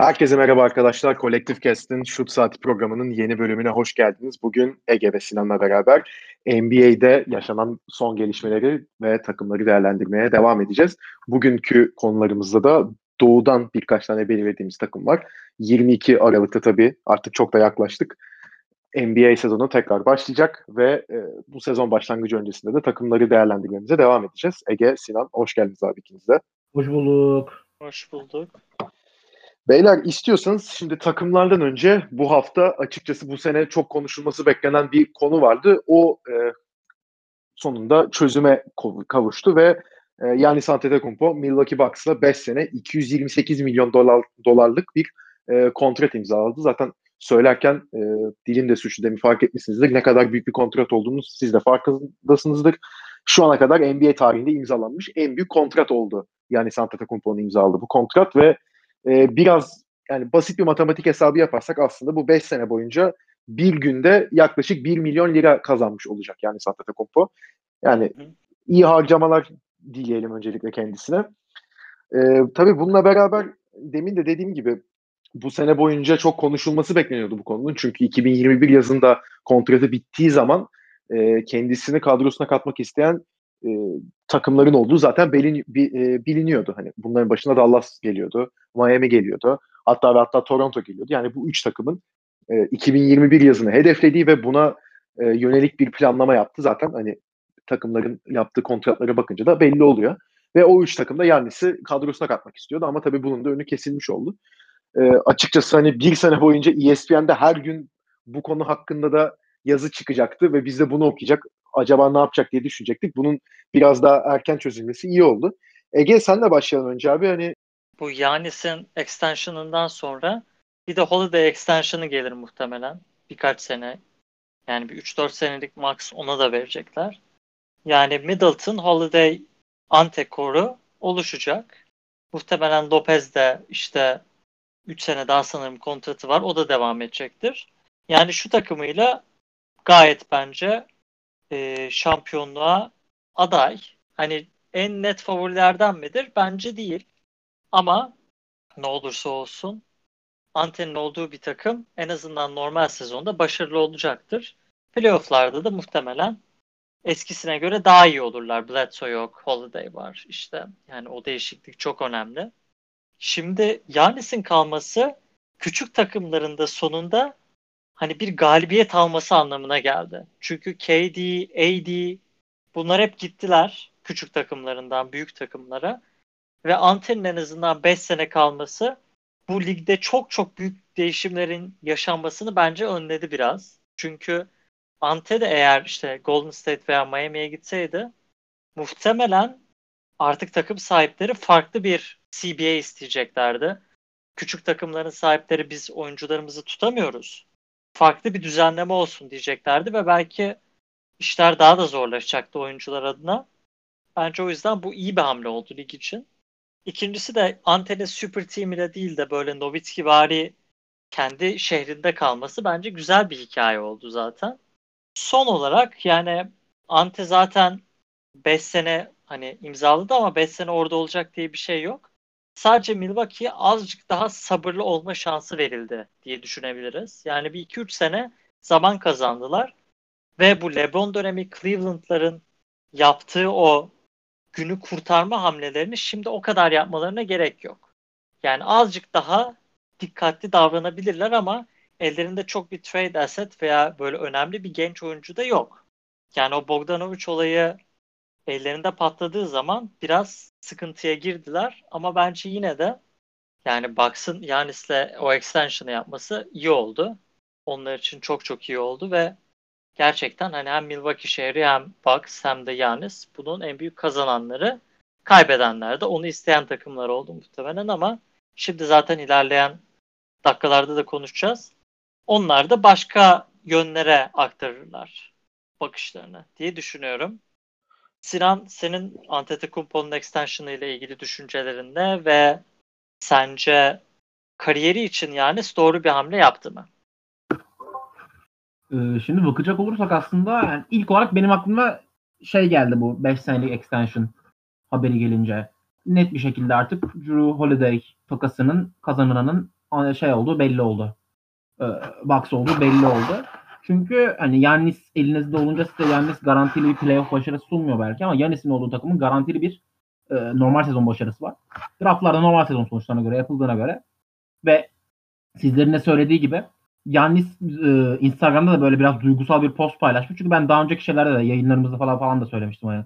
Herkese merhaba arkadaşlar. Kolektif Cast'in Şut Saati programının yeni bölümüne hoş geldiniz. Bugün Ege ve Sinan'la beraber NBA'de yaşanan son gelişmeleri ve takımları değerlendirmeye devam edeceğiz. Bugünkü konularımızda da doğudan birkaç tane belirlediğimiz takım var. 22 Aralık'ta tabii artık çok da yaklaştık. NBA sezonu tekrar başlayacak ve e, bu sezon başlangıcı öncesinde de takımları değerlendirmemize devam edeceğiz. Ege, Sinan hoş geldiniz abi ikiniz de. Hoş bulduk. Hoş bulduk. Beyler istiyorsanız şimdi takımlardan önce bu hafta açıkçası bu sene çok konuşulması beklenen bir konu vardı. O e, sonunda çözüme kavuştu ve e, yani Antetokounmpo Milwaukee Bucks'la 5 sene 228 milyon dolar dolarlık bir e, kontrat imzaladı. Zaten söylerken e, dilim de suçlu demin fark etmişsinizdir. Ne kadar büyük bir kontrat olduğunu siz de farkındasınızdır. Şu ana kadar NBA tarihinde imzalanmış en büyük kontrat oldu. Yani Antetokounmpo'nun imzaladığı bu kontrat ve e, biraz yani basit bir matematik hesabı yaparsak aslında bu 5 sene boyunca bir günde yaklaşık 1 milyon lira kazanmış olacak yani Antetokounmpo. Yani iyi harcamalar dileyelim öncelikle kendisine. Ee, tabii bununla beraber demin de dediğim gibi bu sene boyunca çok konuşulması bekleniyordu bu konunun. Çünkü 2021 yazında kontratı bittiği zaman e, kendisini kadrosuna katmak isteyen e, takımların olduğu zaten belin, bi, e, biliniyordu. Hani bunların başına Dallas geliyordu, Miami geliyordu. Hatta ve hatta Toronto geliyordu. Yani bu üç takımın e, 2021 yazını hedeflediği ve buna e, yönelik bir planlama yaptı. Zaten hani takımların yaptığı kontratlara bakınca da belli oluyor. Ve o üç takım da Yannis'i kadrosuna katmak istiyordu ama tabii bunun da önü kesilmiş oldu. E, açıkçası hani bir sene boyunca ESPN'de her gün bu konu hakkında da yazı çıkacaktı ve biz de bunu okuyacak acaba ne yapacak diye düşünecektik. Bunun biraz daha erken çözülmesi iyi oldu. Ege senle başlayalım önce abi. Hani bu Yanis'in extension'ından sonra bir de Holiday extension'ı gelir muhtemelen. Birkaç sene. Yani bir 3-4 senelik max ona da verecekler. Yani Middleton, Holiday, Antekor'u oluşacak. Muhtemelen Lopez de işte 3 sene daha sanırım kontratı var. O da devam edecektir. Yani şu takımıyla gayet bence e, şampiyonluğa aday. Hani en net favorilerden midir? Bence değil. Ama ne olursa olsun antenin olduğu bir takım en azından normal sezonda başarılı olacaktır. Playoff'larda da muhtemelen eskisine göre daha iyi olurlar. Bledsoe yok, Holiday var işte. Yani o değişiklik çok önemli. Şimdi Yanis'in kalması küçük takımlarında sonunda hani bir galibiyet alması anlamına geldi. Çünkü KD, AD bunlar hep gittiler küçük takımlarından büyük takımlara. Ve Ante'nin en azından 5 sene kalması bu ligde çok çok büyük değişimlerin yaşanmasını bence önledi biraz. Çünkü Ante de eğer işte Golden State veya Miami'ye gitseydi muhtemelen artık takım sahipleri farklı bir CBA isteyeceklerdi. Küçük takımların sahipleri biz oyuncularımızı tutamıyoruz farklı bir düzenleme olsun diyeceklerdi ve belki işler daha da zorlaşacaktı oyuncular adına. Bence o yüzden bu iyi bir hamle oldu lig için. İkincisi de Ante'nin super team ile değil de böyle Nowitzki vari kendi şehrinde kalması bence güzel bir hikaye oldu zaten. Son olarak yani Ante zaten 5 sene hani imzaladı ama 5 sene orada olacak diye bir şey yok sadece Milwaukee'ye azıcık daha sabırlı olma şansı verildi diye düşünebiliriz. Yani bir 2-3 sene zaman kazandılar ve bu LeBron dönemi Cleveland'ların yaptığı o günü kurtarma hamlelerini şimdi o kadar yapmalarına gerek yok. Yani azıcık daha dikkatli davranabilirler ama ellerinde çok bir trade asset veya böyle önemli bir genç oyuncu da yok. Yani o Bogdanovic olayı ellerinde patladığı zaman biraz sıkıntıya girdiler ama bence yine de yani Bucks'ın Yanis'le o extension'ı yapması iyi oldu. Onlar için çok çok iyi oldu ve gerçekten hani hem Milwaukee şehri hem Bucks hem de Yanis bunun en büyük kazananları kaybedenler de onu isteyen takımlar oldu muhtemelen ama şimdi zaten ilerleyen dakikalarda da konuşacağız. Onlar da başka yönlere aktarırlar bakışlarını diye düşünüyorum. Sinan senin Antetokounmpo'nun extension'ı ile ilgili düşüncelerin ne ve sence kariyeri için yani doğru bir hamle yaptı mı? Ee, şimdi bakacak olursak aslında yani ilk olarak benim aklıma şey geldi bu 5 senelik extension haberi gelince. Net bir şekilde artık Drew Holiday takasının kazananının şey oldu belli oldu. Ee, box oldu belli oldu. Çünkü hani Yannis elinizde olunca size Yannis garantili bir playoff başarısı sunmuyor belki ama Yannis'in olduğu takımın garantili bir e, normal sezon başarısı var. Draftlarda normal sezon sonuçlarına göre yapıldığına göre ve sizlerin de söylediği gibi Yannis e, Instagram'da da böyle biraz duygusal bir post paylaşmış. Çünkü ben daha önceki şeylerde de yayınlarımızda falan falan da söylemiştim. Yani.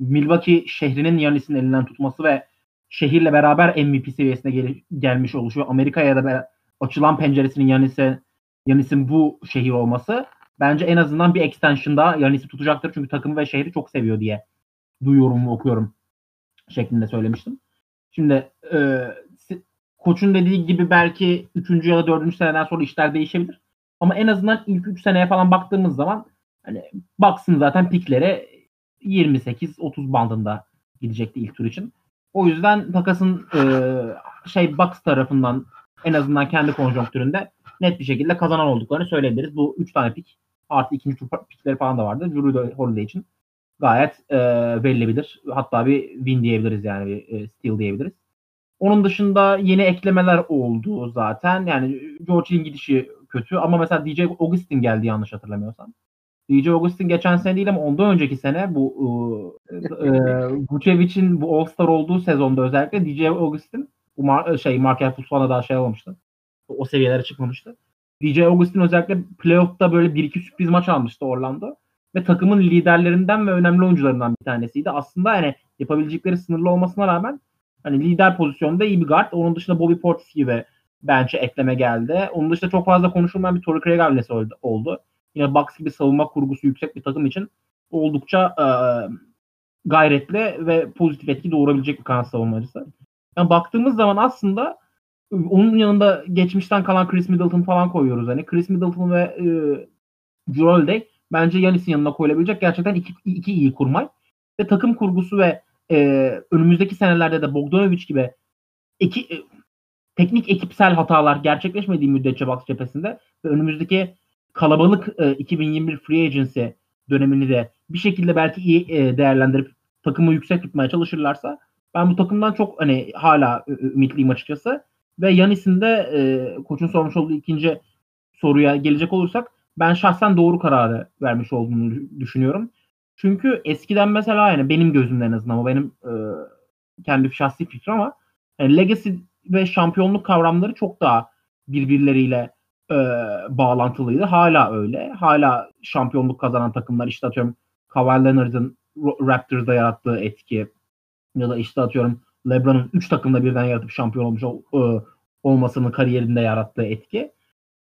Milwaukee şehrinin Yannis'in elinden tutması ve şehirle beraber MVP seviyesine gel- gelmiş oluşu, Amerika'ya da açılan penceresinin Yannis'e Yanis'in bu şehir olması bence en azından bir extension'da Yanis'i tutacaktır. Çünkü takımı ve şehri çok seviyor diye duyuyorum okuyorum şeklinde söylemiştim. Şimdi e, koçun dediği gibi belki 3. ya da 4. seneden sonra işler değişebilir. Ama en azından ilk 3 seneye falan baktığımız zaman hani baksın zaten piklere 28-30 bandında gidecekti ilk tur için. O yüzden takasın e, şey Bucks tarafından en azından kendi konjonktüründe net bir şekilde kazanan olduklarını söyleyebiliriz. Bu 3 tane pik artı ikinci tur pikleri falan da vardı. Drew Holiday için gayet e, verilebilir. Hatta bir win diyebiliriz yani bir e, steal diyebiliriz. Onun dışında yeni eklemeler oldu zaten. Yani George Hill'in gidişi kötü ama mesela DJ Augustin geldi yanlış hatırlamıyorsam. DJ Augustin geçen sene değil ama ondan önceki sene bu e, e, Vucevic'in bu All-Star olduğu sezonda özellikle DJ Augustin bu mar- şey Markel Fultzman'a daha şey almamıştı. O seviyelere çıkmamıştı. DJ Augustin özellikle playoff'ta böyle bir iki sürpriz maç almıştı Orlando. Ve takımın liderlerinden ve önemli oyuncularından bir tanesiydi. Aslında yani yapabilecekleri sınırlı olmasına rağmen hani lider pozisyonda iyi bir guard. Onun dışında Bobby Portis gibi bench'e ekleme geldi. Onun dışında çok fazla konuşulmayan bir Torrey Craig hamlesi oldu. Yine Bucks gibi savunma kurgusu yüksek bir takım için oldukça e, gayretli ve pozitif etki doğurabilecek bir kanat savunmacısı. Yani baktığımız zaman aslında onun yanında geçmişten kalan Chris Middleton falan koyuyoruz. Hani Chris Middleton ve e, Jrue bence Yanis'in yanına koyulabilecek gerçekten iki, iki iyi kurmay. Ve takım kurgusu ve e, önümüzdeki senelerde de Bogdanovic gibi eki, e, teknik ekipsel hatalar gerçekleşmediği müddetçe Bucks cephesinde ve önümüzdeki kalabalık e, 2021 free agency dönemini de bir şekilde belki iyi e, değerlendirip takımı yüksek tutmaya çalışırlarsa ben bu takımdan çok hani hala ümitliyim açıkçası. Ve Yanis'in de e, koçun sormuş olduğu ikinci soruya gelecek olursak ben şahsen doğru kararı vermiş olduğunu düşünüyorum. Çünkü eskiden mesela yani benim gözümden en azından ama benim e, kendi şahsi fikrim ama yani legacy ve şampiyonluk kavramları çok daha birbirleriyle e, bağlantılıydı. Hala öyle. Hala şampiyonluk kazanan takımlar işte atıyorum Kawhi Leonard'ın Raptors'da yarattığı etki ya da işte atıyorum LeBron'un 3 takımda birden yaratıp şampiyon olmuş ol, e, olmasının kariyerinde yarattığı etki.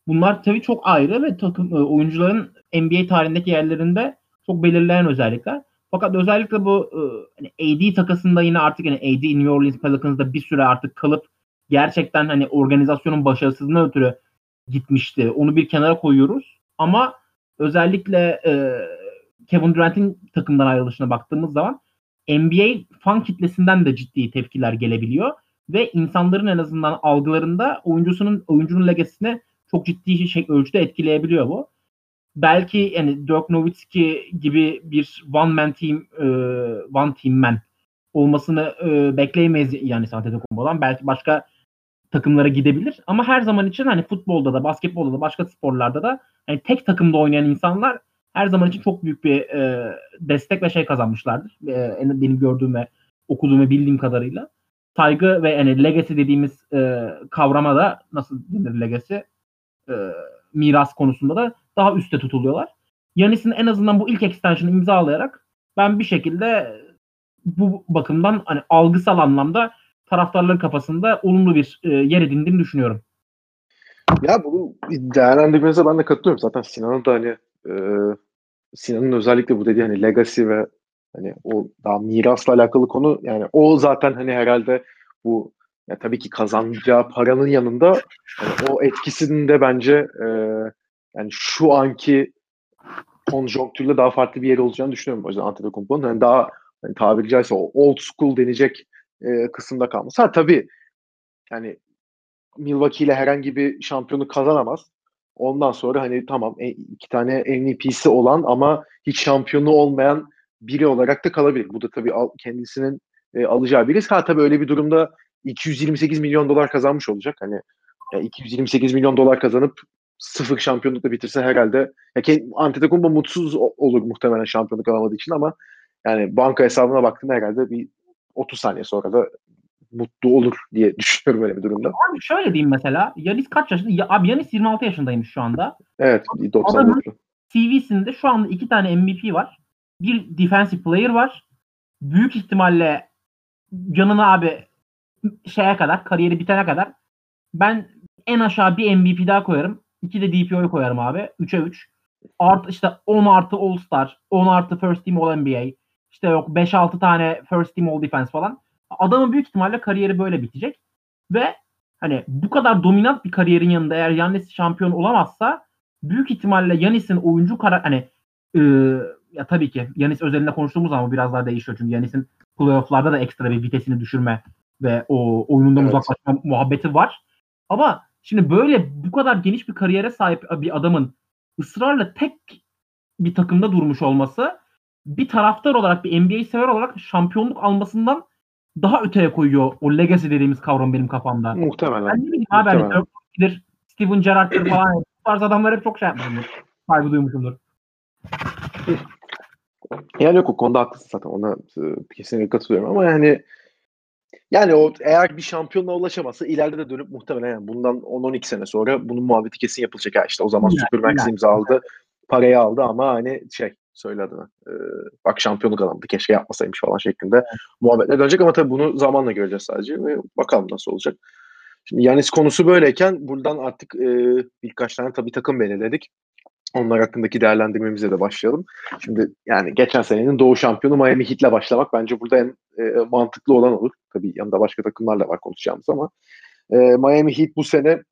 Bunlar tabii çok ayrı ve takım e, oyuncuların NBA tarihindeki yerlerinde çok belirleyen özellikler. Fakat özellikle bu e, hani AD takasında yine artık yani AD New Orleans Pelicans'da bir süre artık kalıp gerçekten hani organizasyonun başarısızlığına ötürü gitmişti. Onu bir kenara koyuyoruz. Ama özellikle e, Kevin Durant'in takımdan ayrılışına baktığımız zaman NBA fan kitlesinden de ciddi tepkiler gelebiliyor ve insanların en azından algılarında oyuncusunun oyuncunun legesini çok ciddi şey ölçüde etkileyebiliyor bu. Belki yani Dirk Nowitzki gibi bir one man team e, one team man olmasını e, bekleyemeyiz yani Antetokounmpo'dan. Belki başka takımlara gidebilir ama her zaman için hani futbolda da basketbolda da başka sporlarda da hani tek takımda oynayan insanlar her zaman için çok büyük bir e, destek ve şey kazanmışlardır. E, benim gördüğüm ve okuduğum ve bildiğim kadarıyla. Saygı ve yani legacy dediğimiz e, kavrama da nasıl denir legacy? E, miras konusunda da daha üstte tutuluyorlar. Yanis'in en azından bu ilk extension'ı imzalayarak ben bir şekilde bu bakımdan hani algısal anlamda taraftarların kafasında olumlu bir e, yer edindiğini düşünüyorum. Ya bunu değerlendirmenize ben de katılıyorum. Zaten Sinan'ın da hani e, Sinan'ın özellikle bu dediği hani legacy ve hani o daha mirasla alakalı konu yani o zaten hani herhalde bu ya tabii ki kazanacağı paranın yanında hani o etkisinin de bence e, yani şu anki konjonktürle daha farklı bir yer olacağını düşünüyorum. O yüzden Antetokounmpo'nun yani daha hani tabiri caizse o old school denecek e, kısımda kalması. Ha tabii yani Milwaukee ile herhangi bir şampiyonu kazanamaz. Ondan sonra hani tamam e, iki tane MVP'si olan ama hiç şampiyonu olmayan biri olarak da kalabilir. Bu da tabii kendisinin e, alacağı bir risk. Ha tabii öyle bir durumda 228 milyon dolar kazanmış olacak. Hani Yani 228 milyon dolar kazanıp sıfır şampiyonlukla bitirse herhalde ya Antetokounmpo mutsuz olur muhtemelen şampiyonluk alamadığı için ama yani banka hesabına baktığında herhalde bir 30 saniye sonra da mutlu olur diye düşünüyorum öyle bir durumda. Abi şöyle diyeyim mesela. Yanis kaç yaşında? Ya, abi Yanis 26 yaşındaymış şu anda. Evet. 90 CV'sinde şu anda iki tane MVP var. Bir defensive player var. Büyük ihtimalle yanına abi şeye kadar, kariyeri bitene kadar ben en aşağı bir MVP daha koyarım. İki de DPO'yu koyarım abi. 3'e 3. Art, işte 10 artı All Star, 10 artı First Team All NBA. İşte yok 5-6 tane First Team All Defense falan. Adamın büyük ihtimalle kariyeri böyle bitecek. Ve hani bu kadar dominant bir kariyerin yanında eğer Yannis şampiyon olamazsa büyük ihtimalle Yanis'in oyuncu kara hani e, ya tabii ki Yanis özelinde konuştuğumuz zaman biraz daha değişiyor çünkü Yanis'in playoff'larda da ekstra bir vitesini düşürme ve o oyundan evet. uzaklaşma muhabbeti var. Ama şimdi böyle bu kadar geniş bir kariyere sahip bir adamın ısrarla tek bir takımda durmuş olması bir taraftar olarak bir NBA sever olarak şampiyonluk almasından daha öteye koyuyor o legacy dediğimiz kavram benim kafamda. Muhtemelen. Ben ne bileyim abi hani Steven Gerrard'dır falan. Bu tarz adamlar hep çok şey yapmışımdır. Saygı duymuşumdur. Yani yok o konuda haklısın zaten ona e, kesinlikle katılıyorum ama yani yani o eğer bir şampiyonluğa ulaşamazsa ileride de dönüp muhtemelen yani bundan 10-12 sene sonra bunun muhabbeti kesin yapılacak. Ya işte o zaman yani, Supermax yani. imzaladı, parayı aldı ama hani şey söyle adına. E, bak şampiyonluk alamadı keşke yapmasaymış falan şeklinde muhabbetler dönecek ama tabii bunu zamanla göreceğiz sadece ve bakalım nasıl olacak. Şimdi Yanis konusu böyleyken buradan artık e, birkaç tane tabii takım belirledik. Onlar hakkındaki değerlendirmemize de başlayalım. Şimdi yani geçen senenin Doğu şampiyonu Miami Heat'le başlamak bence burada en e, mantıklı olan olur. Tabii yanında başka takımlar da var konuşacağımız ama e, Miami Heat bu sene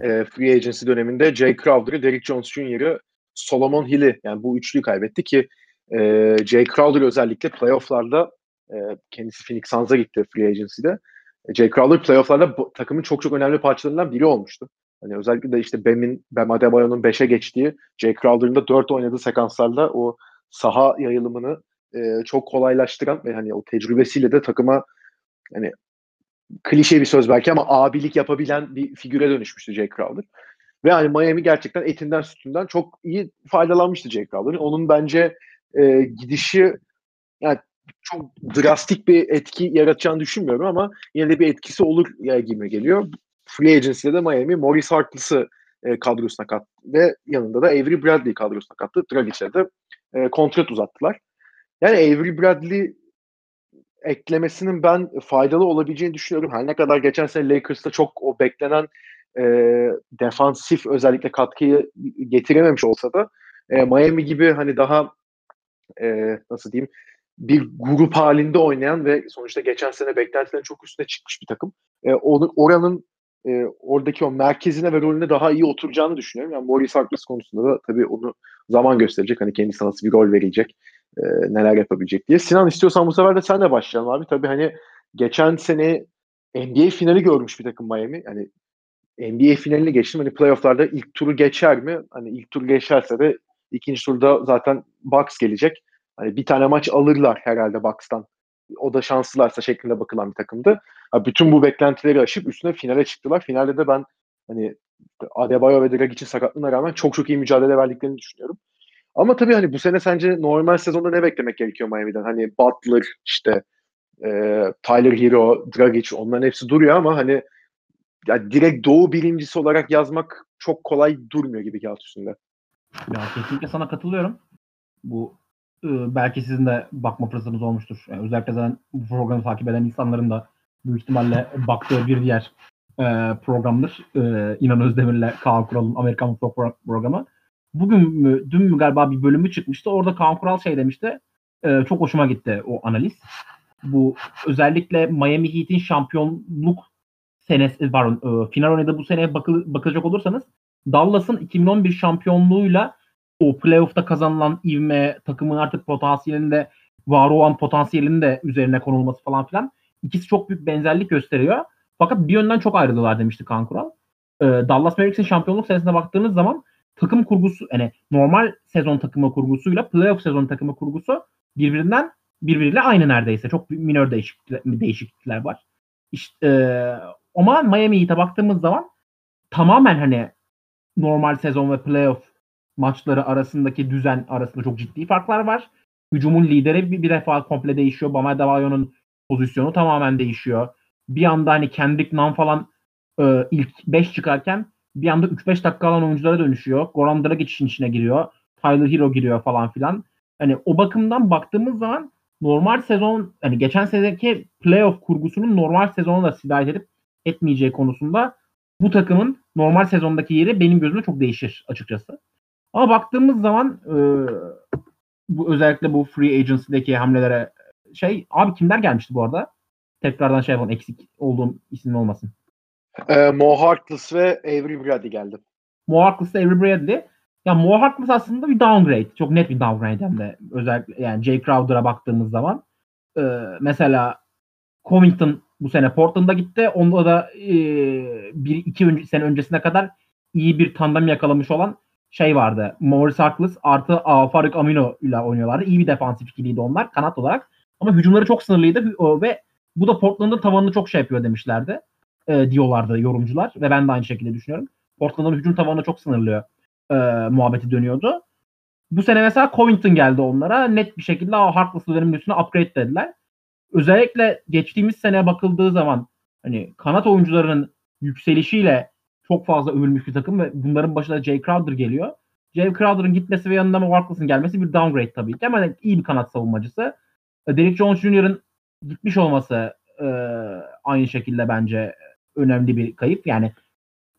e, free agency döneminde Jay Crowder'ı, Derrick Jones Jr.'ı, Solomon Hill'i yani bu üçlüyü kaybetti ki e, Jay Crowder özellikle playofflarda e, kendisi Phoenix Suns'a gitti free agency'de. E, Jay Crowder playofflarda takımın çok çok önemli parçalarından biri olmuştu. Hani özellikle de işte Bam'in, Bam Adebayo'nun 5'e geçtiği, Jay Crowder'ın da 4 oynadığı sekanslarla o saha yayılımını e, çok kolaylaştıran ve hani o tecrübesiyle de takıma hani klişe bir söz belki ama abilik yapabilen bir figüre dönüşmüştü Jay Crowder. Ve hani Miami gerçekten etinden sütünden çok iyi faydalanmıştı Jay Crowder'ın. Onun bence e, gidişi yani çok drastik bir etki yaratacağını düşünmüyorum ama yine de bir etkisi olur gibi geliyor. Free Agency'de de Miami Maurice Harkless'ı e, kadrosuna kattı ve yanında da Avery Bradley kadrosuna kattı. Dragic'e de e, kontrat uzattılar. Yani Avery Bradley eklemesinin ben faydalı olabileceğini düşünüyorum. Her ne kadar geçen sene Lakers'ta çok o beklenen e, defansif özellikle katkıyı getirememiş olsa da e, Miami gibi hani daha e, nasıl diyeyim bir grup halinde oynayan ve sonuçta geçen sene beklentilerin çok üstüne çıkmış bir takım. E, onu, oranın e, oradaki o merkezine ve rolüne daha iyi oturacağını düşünüyorum. Yani Maurice Harkless konusunda da tabii onu zaman gösterecek. Hani kendisi nasıl bir rol verecek, e, neler yapabilecek diye. Sinan istiyorsan bu sefer de sen de başlayalım abi. Tabii hani geçen sene NBA finali görmüş bir takım Miami. Yani NBA finalini geçtim. Hani playofflarda ilk turu geçer mi? Hani ilk tur geçerse de ikinci turda zaten Bucks gelecek. Hani bir tane maç alırlar herhalde Bucks'tan. O da şanslılarsa şeklinde bakılan bir takımdı. bütün bu beklentileri aşıp üstüne finale çıktılar. Finalde de ben hani Adebayo ve Dragic'in sakatlığına rağmen çok çok iyi mücadele verdiklerini düşünüyorum. Ama tabii hani bu sene sence normal sezonda ne beklemek gerekiyor Miami'den? Hani Butler, işte e, Tyler Hero, Dragic onların hepsi duruyor ama hani ya direkt doğu birincisi olarak yazmak çok kolay durmuyor gibi kağıt üstünde. Ya kesinlikle sana katılıyorum. Bu belki sizin de bakma fırsatınız olmuştur. Yani özellikle zaten bu programı takip eden insanların da büyük ihtimalle baktığı bir diğer e, programdır. E, İnan Özdemir'le Kaan Kural'ın Amerikan Mutfak programı. Bugün mü, dün mü galiba bir bölümü çıkmıştı. Orada Kaan Kural şey demişti. E, çok hoşuma gitti o analiz. Bu özellikle Miami Heat'in şampiyonluk senesi pardon e, final oynadığı bu seneye bakı, bakacak olursanız Dallas'ın 2011 şampiyonluğuyla o playoff'ta kazanılan ivme takımın artık potansiyelinde var olan potansiyelinin de üzerine konulması falan filan ikisi çok büyük benzerlik gösteriyor. Fakat bir yönden çok ayrıldılar demişti Kaan Kural. Ee, Dallas Mavericks'in şampiyonluk senesine baktığınız zaman takım kurgusu yani normal sezon takımı kurgusuyla playoff sezon takımı kurgusu birbirinden birbiriyle aynı neredeyse. Çok minor değişiklikler, değişiklikler var. İşte, e, ama Miami Heat'e baktığımız zaman tamamen hani normal sezon ve playoff maçları arasındaki düzen arasında çok ciddi farklar var. Hücumun lideri bir, bir defa komple değişiyor. Bama Debayo'nun pozisyonu tamamen değişiyor. Bir anda hani Kendrick Nunn falan e, ilk 5 çıkarken bir anda 3-5 dakika alan oyunculara dönüşüyor. Goran Dragic içine giriyor. Tyler Hero giriyor falan filan. Hani o bakımdan baktığımız zaman normal sezon hani geçen seneki playoff kurgusunun normal sezona da sirayet edip etmeyeceği konusunda bu takımın normal sezondaki yeri benim gözümde çok değişir açıkçası. Ama baktığımız zaman e, bu özellikle bu free agency'deki hamlelere şey abi kimler gelmişti bu arada? Tekrardan şey yapalım eksik olduğum isim olmasın. Ee, Mo Harkless ve Avery Brady geldi. Mo Harkless Avery Bradley. Ya Mo Harkless aslında bir downgrade. Çok net bir downgrade hem de. Özellikle yani Jay Crowder'a baktığımız zaman. Ee, mesela Covington bu sene Portland'a gitti. Onda da e, bir iki önce, sene öncesine kadar iyi bir tandem yakalamış olan şey vardı. Morris Harkless artı A, Faruk Amino ile oynuyorlardı. İyi bir defansif ikiliydi onlar kanat olarak. Ama hücumları çok sınırlıydı ve bu da Portland'ın tavanını çok şey yapıyor demişlerdi. E, diyorlardı yorumcular ve ben de aynı şekilde düşünüyorum. Portland'ın hücum tavanını çok sınırlıyor e, muhabbeti dönüyordu. Bu sene mesela Covington geldi onlara. Net bir şekilde Harkless'ı benim üstüne upgrade dediler. Özellikle geçtiğimiz sene bakıldığı zaman hani kanat oyuncularının yükselişiyle çok fazla övülmüş bir takım ve bunların başında Jay Crowder geliyor. Jay Crowder'ın gitmesi ve yanında Harkless'ın gelmesi bir downgrade tabii ki ama iyi bir kanat savunmacısı. Derek Jones Jr.'ın gitmiş olması e, aynı şekilde bence önemli bir kayıp. Yani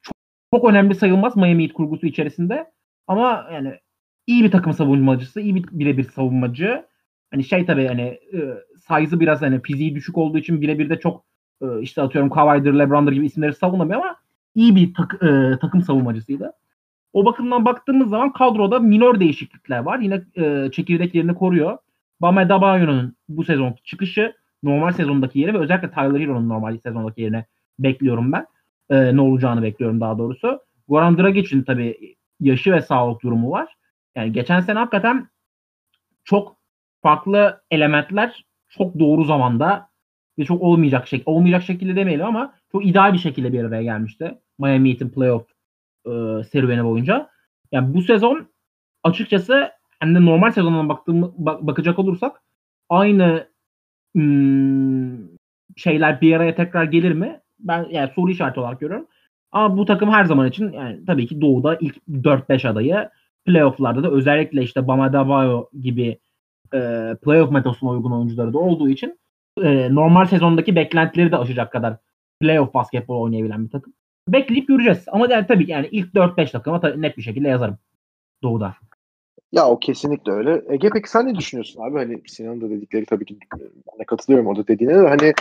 çok, çok önemli sayılmaz Miami Heat kurgusu içerisinde ama yani iyi bir takım savunmacısı, iyi bir birebir savunmacı. Hani şey tabii hani e, size'ı biraz hani fiziği düşük olduğu için birebir de çok e, işte atıyorum Kawhi'dir, LeBron'dur gibi isimleri savunamıyor ama iyi bir tak, e, takım savunmacısıydı. O bakımdan baktığımız zaman kadroda minor değişiklikler var. Yine e, çekirdek yerini koruyor. Bam Adebayo'nun bu sezon çıkışı normal sezondaki yeri ve özellikle Tyler Hero'nun normal sezondaki yerine bekliyorum ben. E, ne olacağını bekliyorum daha doğrusu. Goran Dragic'in tabii yaşı ve sağlık durumu var. Yani geçen sene hakikaten çok farklı elementler çok doğru zamanda ve çok olmayacak şekilde olmayacak şekilde demeyelim ama çok ideal bir şekilde bir araya gelmişti. Miami Heat'in playoff e, serüveni boyunca. Yani bu sezon açıkçası hem de normal sezonuna baktığım bak, bakacak olursak aynı hmm, şeyler bir araya tekrar gelir mi? Ben yani soru işareti olarak görüyorum. Ama bu takım her zaman için yani tabii ki doğuda ilk 4-5 adayı playoff'larda da özellikle işte Bam Adebayo gibi e, playoff metosuna uygun oyuncuları da olduğu için e, normal sezondaki beklentileri de aşacak kadar playoff basketbol oynayabilen bir takım. Bekleyip göreceğiz. Ama yani tabii yani ilk 4-5 takıma tabii net bir şekilde yazarım. Doğu'da. Ya o kesinlikle öyle. Ege peki sen ne düşünüyorsun abi? Hani Sinan'ın da dedikleri tabii ki ben de katılıyorum o da dediğine de hani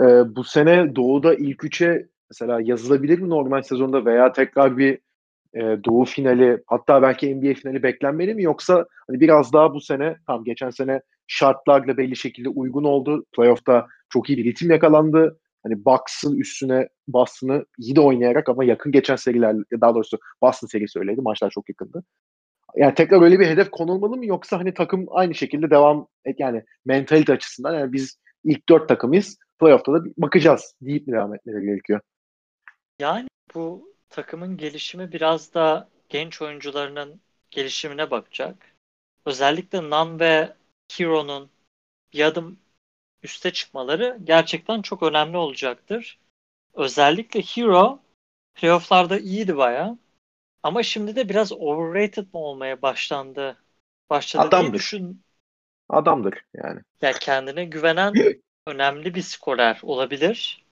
e, bu sene Doğu'da ilk üçe mesela yazılabilir mi normal sezonda veya tekrar bir e, Doğu finali hatta belki NBA finali beklenmeli mi yoksa hani biraz daha bu sene tam geçen sene şartlarla belli şekilde uygun oldu. Playoff'ta çok iyi bir ritim yakalandı. Hani Bucks'ın üstüne Boston'ı iyi de oynayarak ama yakın geçen seriler daha doğrusu Boston serisi öyleydi. Maçlar çok yakındı. Yani tekrar öyle bir hedef konulmalı mı yoksa hani takım aynı şekilde devam et yani mentalite açısından yani biz ilk dört takımız playoff'ta da bakacağız deyip mi devam etmeleri gerekiyor? Yani bu takımın gelişimi biraz da genç oyuncularının gelişimine bakacak. Özellikle Nan ve Hero'nun bir adım üste çıkmaları gerçekten çok önemli olacaktır. Özellikle Hero playofflarda iyiydi baya. Ama şimdi de biraz overrated mı olmaya başlandı? Başladı Adamdır. düşün. Adamdır yani. Ya kendine güvenen önemli bir skorer olabilir.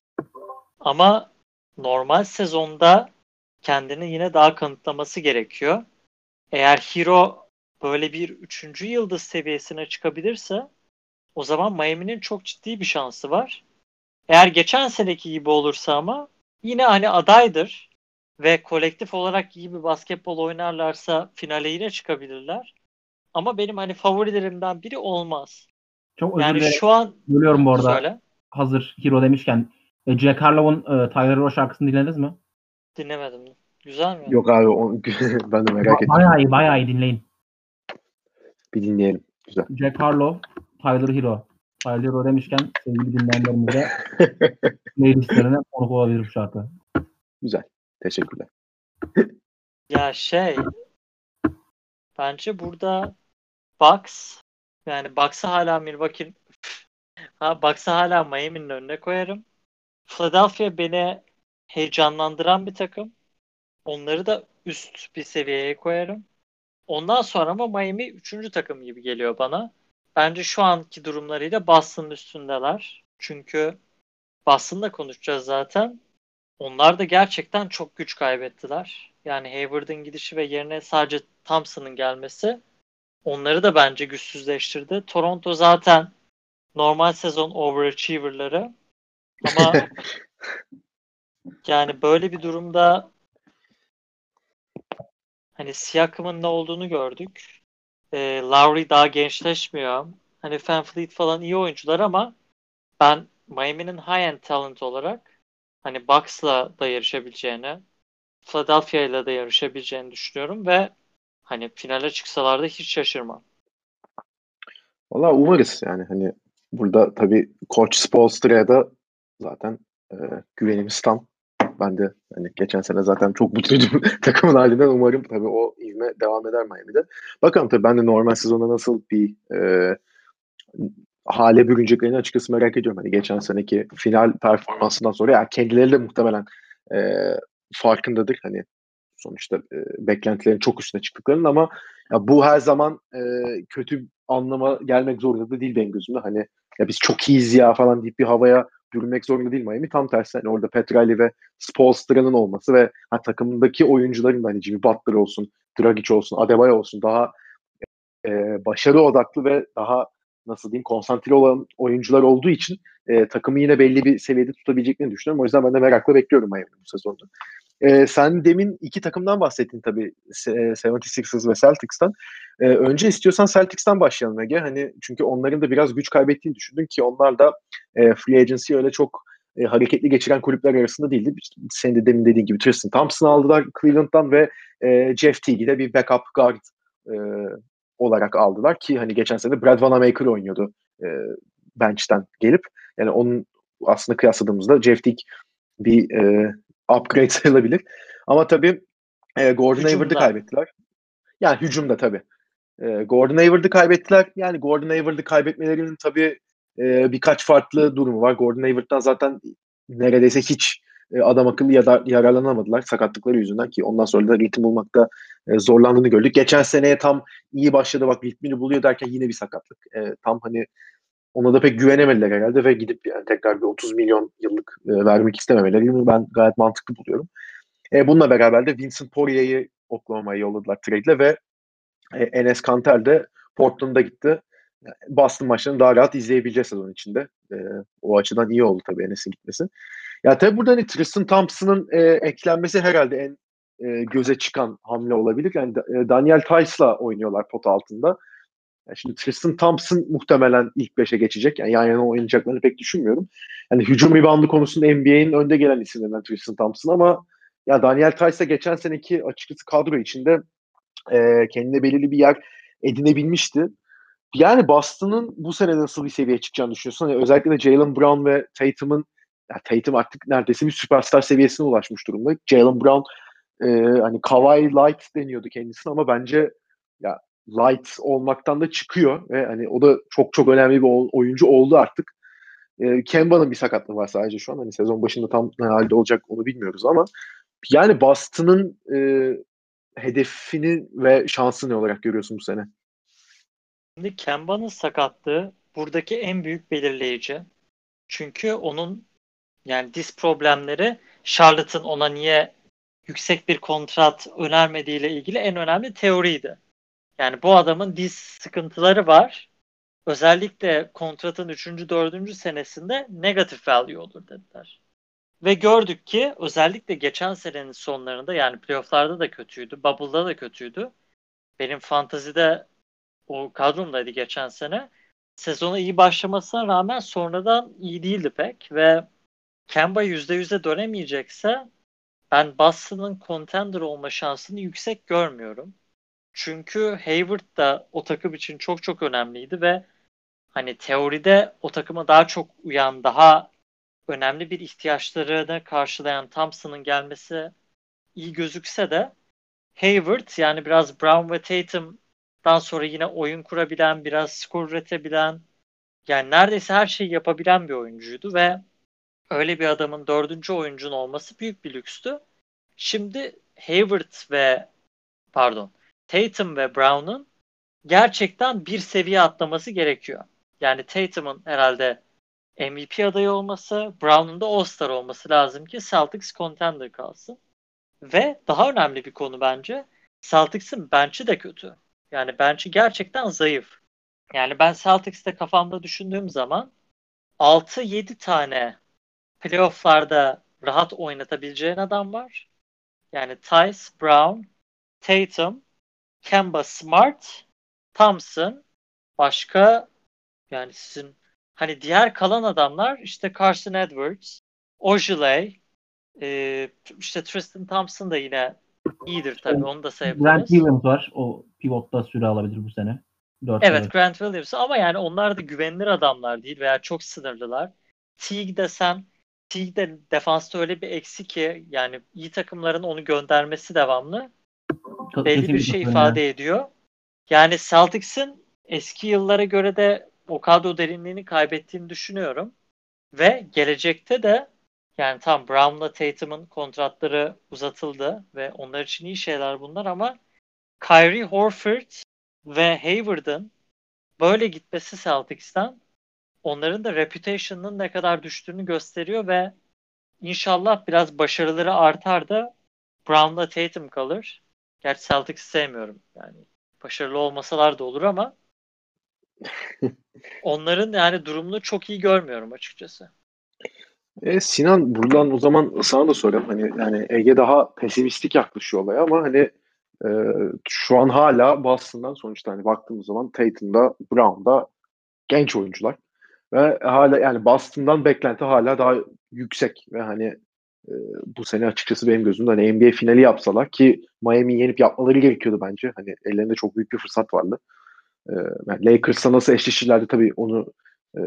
Ama normal sezonda kendini yine daha kanıtlaması gerekiyor. Eğer Hero böyle bir üçüncü yıldız seviyesine çıkabilirse o zaman Miami'nin çok ciddi bir şansı var. Eğer geçen seneki gibi olursa ama yine hani adaydır ve kolektif olarak iyi bir basketbol oynarlarsa finale yine çıkabilirler. Ama benim hani favorilerimden biri olmaz. Çok özür Yani şu an Bölüyorum bu arada. söyle. Hazır Hero demişken. E, Jack Harlow'un e, Tyler Hero şarkısını dinlediniz mi? Dinlemedim. Güzel mi? Yok abi o, ben de merak ettim. Bayağı iyi, bayağı iyi dinleyin. Bir dinleyelim. Güzel. Jack Harlow, Tyler Hero. Tyler Hero demişken sevgili dinleyenlerimize playlistlerine konuk olabilir bu şarkı. Güzel. Teşekkürler. Ya şey bence burada Bucks yani Bucks'ı hala Milwaukee ha Bucks'ı hala Miami'nin önüne koyarım. Philadelphia beni heyecanlandıran bir takım. Onları da üst bir seviyeye koyarım. Ondan sonra ama Miami üçüncü takım gibi geliyor bana. Bence şu anki durumlarıyla Boston'ın üstündeler. Çünkü Boston'da konuşacağız zaten. Onlar da gerçekten çok güç kaybettiler. Yani Hayward'ın gidişi ve yerine sadece Thompson'ın gelmesi onları da bence güçsüzleştirdi. Toronto zaten normal sezon overachiever'ları ama yani böyle bir durumda hani Siakam'ın ne olduğunu gördük. E, Lowry daha gençleşmiyor. Hani Van Fleet falan iyi oyuncular ama ben Miami'nin high-end talent olarak hani Bucks'la da yarışabileceğini, Philadelphia ile de yarışabileceğini düşünüyorum ve hani finale çıksalar da hiç şaşırmam. Valla umarız yani hani burada tabii Koç Spolstra'ya da zaten e, güvenimiz tam. Ben de hani geçen sene zaten çok mutluydum takımın halinden. Umarım tabii o ivme devam eder Miami'de. Bakalım tabii ben de normal sezonda nasıl bir e, hale bürüneceklerini açıkçası merak ediyorum. Hani geçen seneki final performansından sonra ya kendileri de muhtemelen e, farkındadır. Hani sonuçta e, beklentilerin çok üstüne çıktıklarının ama ya bu her zaman e, kötü anlama gelmek zorunda da değil benim gözümde. Hani ya biz çok iyiyiz ya falan deyip bir havaya bürünmek zorunda değil Miami. Tam tersi hani orada Petrali ve Spolstra'nın olması ve ha, takımındaki oyuncuların da hani Jimmy Butler olsun, Dragic olsun, Adebayo olsun daha e, başarı odaklı ve daha nasıl diyeyim konsantre olan oyuncular olduğu için e, takımı yine belli bir seviyede tutabileceklerini düşünüyorum. O yüzden ben de merakla bekliyorum Miami bu sezonda. E, sen demin iki takımdan bahsettin tabii. 76ers ve Celtics'tan. E, önce istiyorsan Celtics'ten başlayalım Ege. Hani çünkü onların da biraz güç kaybettiğini düşündün ki onlar da e, free agency öyle çok e, hareketli geçiren kulüpler arasında değildi. Senin de demin dediğin gibi Tristan Thompson aldılar Cleveland'dan ve e, Jeff Teague'i de bir backup guard e, olarak aldılar ki hani geçen sene Brad Vanamaker oynuyordu e, bench'ten gelip. Yani onun aslında kıyasladığımızda Jeff Teague bir e, upgrade sayılabilir. Ama tabii e, Gordon Hayward'ı kaybettiler. Yani hücumda tabii. E, Gordon Hayward'ı kaybettiler. Yani Gordon Hayward'ı kaybetmelerinin tabii e, birkaç farklı durumu var. Gordon Hayward'dan zaten neredeyse hiç e, adam akıllı ya da yararlanamadılar sakatlıkları yüzünden ki ondan sonra da ritim bulmakta e, zorlandığını gördük. Geçen seneye tam iyi başladı bak ritmini buluyor derken yine bir sakatlık. E, tam hani ona da pek güvenemediler herhalde ve gidip yani tekrar bir 30 milyon yıllık vermek istememeleri ben gayet mantıklı buluyorum. E, bununla beraber de Vincent Poirier'i Oklahoma'ya yolladılar trade'le ve Enes Kanter de Portland'a gitti. Boston maçlarını daha rahat izleyebileceğiz sezon içinde. O açıdan iyi oldu tabii Enes'in gitmesi. Ya tabii burada hani Tristan Thompson'ın e, eklenmesi herhalde en e, göze çıkan hamle olabilir. Yani e, Daniel Tice'la oynuyorlar pot altında. Yani şimdi Tristan Thompson muhtemelen ilk 5'e geçecek. Yani yan yana oynayacaklarını pek düşünmüyorum. Yani hücum reboundu konusunda NBA'in önde gelen isimlerinden Tristan Thompson ama ya Daniel Tice geçen seneki açıkçası kadro içinde e, kendine belirli bir yer edinebilmişti. Yani Boston'ın bu sene nasıl bir seviyeye çıkacağını düşünüyorsun? Yani özellikle de Jalen Brown ve Tatum'un ya Tatum artık neredeyse bir süperstar seviyesine ulaşmış durumda. Jalen Brown e, hani Kawhi Light deniyordu kendisine ama bence ya light olmaktan da çıkıyor ve hani o da çok çok önemli bir oyuncu oldu artık. E, Kemba'nın bir sakatlığı var sadece şu an. Hani sezon başında tam ne halde olacak onu bilmiyoruz ama yani Boston'ın e, hedefini ve şansını ne olarak görüyorsun bu sene? Şimdi Kemba'nın sakatlığı buradaki en büyük belirleyici. Çünkü onun yani diz problemleri Charlotte'ın ona niye yüksek bir kontrat önermediğiyle ilgili en önemli teoriydi. Yani bu adamın diz sıkıntıları var. Özellikle kontratın 3. 4. senesinde negatif value olur dediler. Ve gördük ki özellikle geçen senenin sonlarında yani playofflarda da kötüydü. Bubble'da da kötüydü. Benim fantazide o kadromdaydı geçen sene. Sezona iyi başlamasına rağmen sonradan iyi değildi pek ve Kemba %100'e dönemeyecekse ben Boston'ın contender olma şansını yüksek görmüyorum. Çünkü Hayward da o takım için çok çok önemliydi ve hani teoride o takıma daha çok uyan, daha önemli bir ihtiyaçlarını karşılayan Thompson'ın gelmesi iyi gözükse de Hayward yani biraz Brown ve Tatum'dan sonra yine oyun kurabilen, biraz skor üretebilen yani neredeyse her şeyi yapabilen bir oyuncuydu ve öyle bir adamın dördüncü oyuncun olması büyük bir lükstü. Şimdi Hayward ve pardon Tatum ve Brown'un gerçekten bir seviye atlaması gerekiyor. Yani Tatum'un herhalde MVP adayı olması, Brown'un da All-Star olması lazım ki Celtics contender kalsın. Ve daha önemli bir konu bence Celtics'in bench'i de kötü. Yani bench'i gerçekten zayıf. Yani ben Celtics'te kafamda düşündüğüm zaman 6-7 tane playoff'larda rahat oynatabileceğin adam var. Yani Tice, Brown, Tatum, Kemba Smart, Thompson, başka yani sizin hani diğer kalan adamlar işte Carson Edwards, Ojale, e, işte Tristan Thompson da yine iyidir tabii onu da sayabiliriz. Grant Williams var. O pivotta süre alabilir bu sene. 4 evet sene. Grant Williams ama yani onlar da güvenilir adamlar değil veya çok sınırlılar. Teague desen Teague de defansta öyle bir eksi ki yani iyi takımların onu göndermesi devamlı belli bir şey ifade yani. ediyor. Yani Celtics'in eski yıllara göre de o kadro derinliğini kaybettiğini düşünüyorum. Ve gelecekte de yani tam Brown'la Tatum'un kontratları uzatıldı ve onlar için iyi şeyler bunlar ama Kyrie Horford ve Hayward'ın böyle gitmesi Celtics'ten onların da reputation'ının ne kadar düştüğünü gösteriyor ve inşallah biraz başarıları artar da Brown'la Tatum kalır. Gerçi Celtics'i sevmiyorum. Yani başarılı olmasalar da olur ama onların yani durumunu çok iyi görmüyorum açıkçası. E, Sinan buradan o zaman sana da sorayım. Hani yani Ege daha pesimistik yaklaşıyor olaya ama hani e, şu an hala Boston'dan sonuçta hani baktığımız zaman Tatum'da, Brown'da genç oyuncular. Ve hala yani Boston'dan beklenti hala daha yüksek ve hani e, bu sene açıkçası benim gözümde hani NBA finali yapsalar ki Miami'yi yenip yapmaları gerekiyordu bence. Hani ellerinde çok büyük bir fırsat vardı. E, yani Lakers'la nasıl eşleşirlerdi tabii onu e,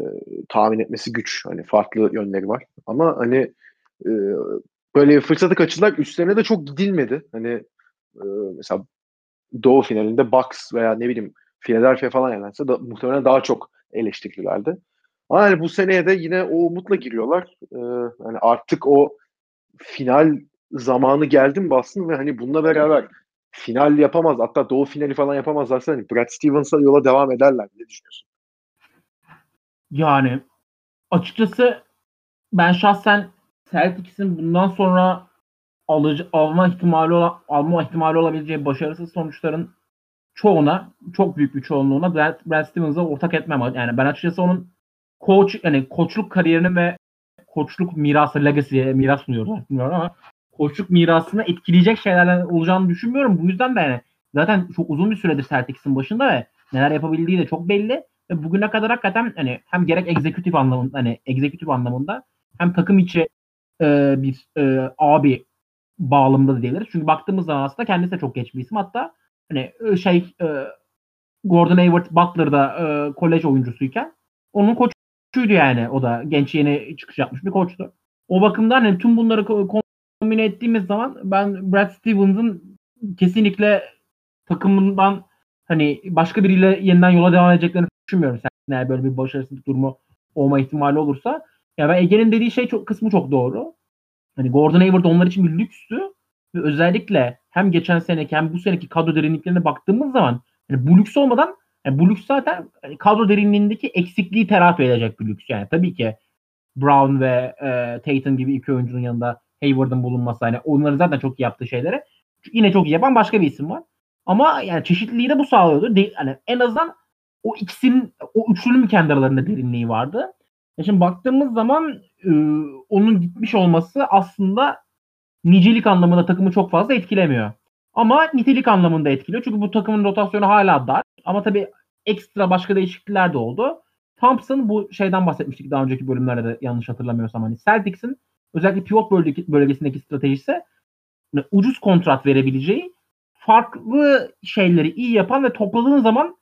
tahmin etmesi güç. Hani farklı yönleri var. Ama hani e, böyle fırsatı kaçırdılar. Üstlerine de çok gidilmedi. Hani e, mesela Doğu finalinde Bucks veya ne bileyim Philadelphia falan yerlense da muhtemelen daha çok eleştirdilerdi. Ama yani bu seneye de yine o umutla giriyorlar. Ee, yani artık o final zamanı geldi mi Boston ve hani bununla beraber final yapamaz hatta doğu finali falan yapamazlarsa hani Brad Stevens'a yola devam ederler. Ne düşünüyorsun? Yani açıkçası ben şahsen Celtics'in bundan sonra alıcı, alma ihtimali alma ihtimali olabileceği başarısız sonuçların çoğuna çok büyük bir çoğunluğuna Brad, Brad Stevens'a ortak etmem. Yani ben açıkçası onun koç yani koçluk kariyerini ve koçluk mirası legacy'ye miras sunuyorlar bilmiyorum ama koçluk mirasını etkileyecek şeylerden olacağını düşünmüyorum. Bu yüzden de yani zaten çok uzun bir süredir Celtics'in başında ve neler yapabildiği de çok belli. Ve bugüne kadar hakikaten hani hem gerek egzekutif anlamında hani egzekutif anlamında hem takım içi e, bir e, abi bağlamında da diyebiliriz. Çünkü baktığımız zaman aslında kendisi de çok geç bir isim. Hatta hani e, şey e, Gordon Hayward Butler'da e, kolej oyuncusuyken onun koçuydu yani o da genç yeni çıkış yapmış bir koçtu. O bakımdan hani tüm bunları kombine ettiğimiz zaman ben Brad Stevens'ın kesinlikle takımından hani başka biriyle yeniden yola devam edeceklerini düşünmüyorum. Sen eğer böyle bir başarısızlık durumu olma ihtimali olursa. Ya yani ben Ege'nin dediği şey çok kısmı çok doğru. Hani Gordon Hayward onlar için bir lükstü ve özellikle hem geçen seneki hem bu seneki kadro derinliklerine baktığımız zaman yani bu lüks olmadan yani bu lüks zaten hani kadro derinliğindeki eksikliği telafi edecek bir lüks. Yani tabii ki Brown ve e, Tatum gibi iki oyuncunun yanında Hayward'ın bulunması hani onları zaten çok iyi yaptığı şeyleri yine çok iyi yapan başka bir isim var. Ama yani çeşitliliği de bu sağlıyordu. De, hani en azından o ikisinin o üçlünün kendi aralarında derinliği vardı. E şimdi baktığımız zaman e, onun gitmiş olması aslında nicelik anlamında takımı çok fazla etkilemiyor. Ama nitelik anlamında etkiliyor. Çünkü bu takımın rotasyonu hala dar. Ama tabii ekstra başka değişiklikler de oldu. Thompson bu şeyden bahsetmiştik daha önceki bölümlerde de yanlış hatırlamıyorsam. Hani Celtics'in özellikle pivot bölgesindeki stratejisi hani ucuz kontrat verebileceği farklı şeyleri iyi yapan ve topladığın zaman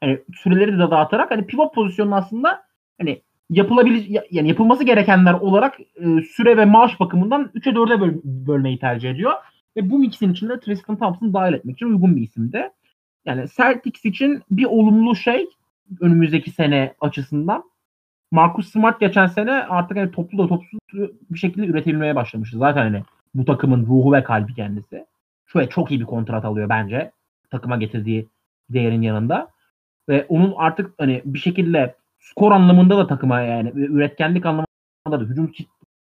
hani süreleri de dağıtarak hani pivot pozisyonunu aslında hani yapılabilir yani yapılması gerekenler olarak e, süre ve maaş bakımından 3'e 4'e böl- bölmeyi tercih ediyor. Ve bu mixin içinde Tristan Thompson dahil etmek için uygun bir isimdi. Yani Celtics için bir olumlu şey önümüzdeki sene açısından Marcus Smart geçen sene artık hani toplu da topsuz bir şekilde üretilmeye başlamıştı. Zaten hani bu takımın ruhu ve kalbi kendisi. Şöyle çok iyi bir kontrat alıyor bence. Takıma getirdiği değerin yanında. Ve onun artık hani bir şekilde skor anlamında da takıma yani üretkenlik anlamında da hücum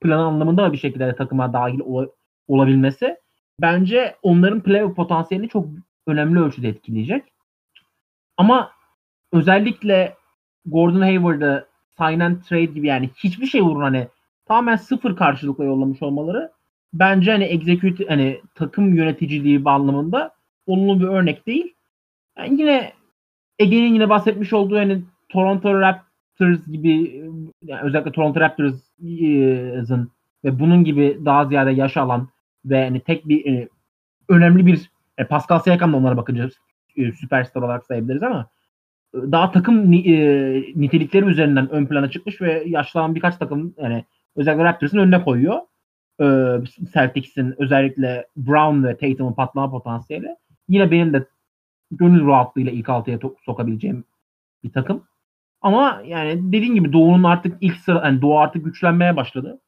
planı anlamında da bir şekilde takıma dahil ol, olabilmesi bence onların playoff potansiyelini çok önemli ölçüde etkileyecek. Ama özellikle Gordon Hayward'ı sign and trade gibi yani hiçbir şey uğruna hani tamamen sıfır karşılıkla yollamış olmaları bence hani execute hani takım yöneticiliği anlamında olumlu bir örnek değil. Yani yine Ege'nin yine bahsetmiş olduğu hani Toronto Raptors gibi yani özellikle Toronto Raptors'ın ve bunun gibi daha ziyade yaş alan ve hani tek bir e, önemli bir e, Pascal Siakam da onlara bakınca e, süperstar olarak sayabiliriz ama e, daha takım e, nitelikleri üzerinden ön plana çıkmış ve yaşlanan birkaç takım yani özellikle Raptors'ın önüne koyuyor. Celtics'in özellikle Brown ve Tatum'un patlama potansiyeli. Yine benim de gönül rahatlığıyla ilk altıya sokabileceğim bir takım. Ama yani dediğim gibi Doğu'nun artık ilk sıra yani Doğu artık güçlenmeye başladı.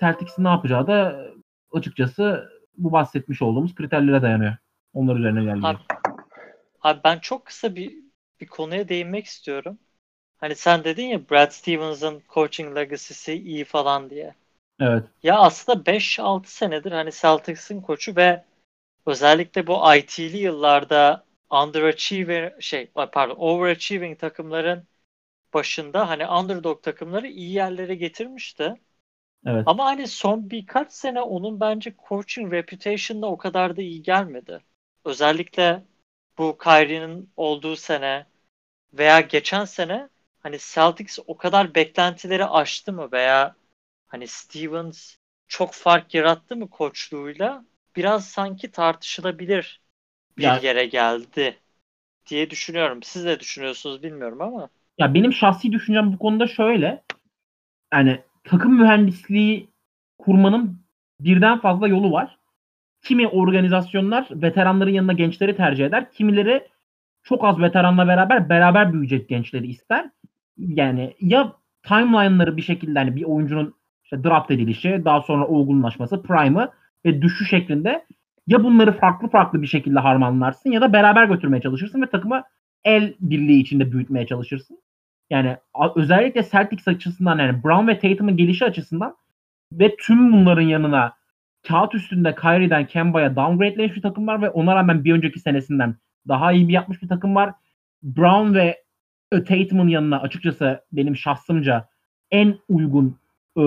Celtics'in ne yapacağı da açıkçası bu bahsetmiş olduğumuz kriterlere dayanıyor. Onlar üzerine ilerliyor. Abi, abi ben çok kısa bir bir konuya değinmek istiyorum. Hani sen dedin ya Brad Stevens'ın coaching legacy'si iyi falan diye. Evet. Ya aslında 5-6 senedir hani Celtics'in koçu ve özellikle bu IT'li yıllarda underachiever şey pardon overachieving takımların başında hani underdog takımları iyi yerlere getirmişti. Evet. Ama hani son birkaç sene onun bence coaching reputation'da o kadar da iyi gelmedi. Özellikle bu Kyrie'nin olduğu sene veya geçen sene hani Celtics o kadar beklentileri aştı mı veya hani Stevens çok fark yarattı mı koçluğuyla biraz sanki tartışılabilir bir Ya- yere geldi diye düşünüyorum. Siz ne düşünüyorsunuz bilmiyorum ama. Ya benim şahsi düşüncem bu konuda şöyle. Yani takım mühendisliği kurmanın birden fazla yolu var. Kimi organizasyonlar veteranların yanına gençleri tercih eder. Kimileri çok az veteranla beraber beraber büyüyecek gençleri ister. Yani ya timeline'ları bir şekilde hani bir oyuncunun işte draft edilişi, daha sonra olgunlaşması, prime'ı ve düşüş şeklinde ya bunları farklı farklı bir şekilde harmanlarsın ya da beraber götürmeye çalışırsın ve takımı el birliği içinde büyütmeye çalışırsın. Yani özellikle Celtics açısından yani Brown ve Tatum'un gelişi açısından ve tüm bunların yanına kağıt üstünde Kyrie'den Kemba'ya downgrade'lemiş bir takım var ve ona rağmen bir önceki senesinden daha iyi bir yapmış bir takım var. Brown ve e, Tatum'un yanına açıkçası benim şahsımca en uygun e,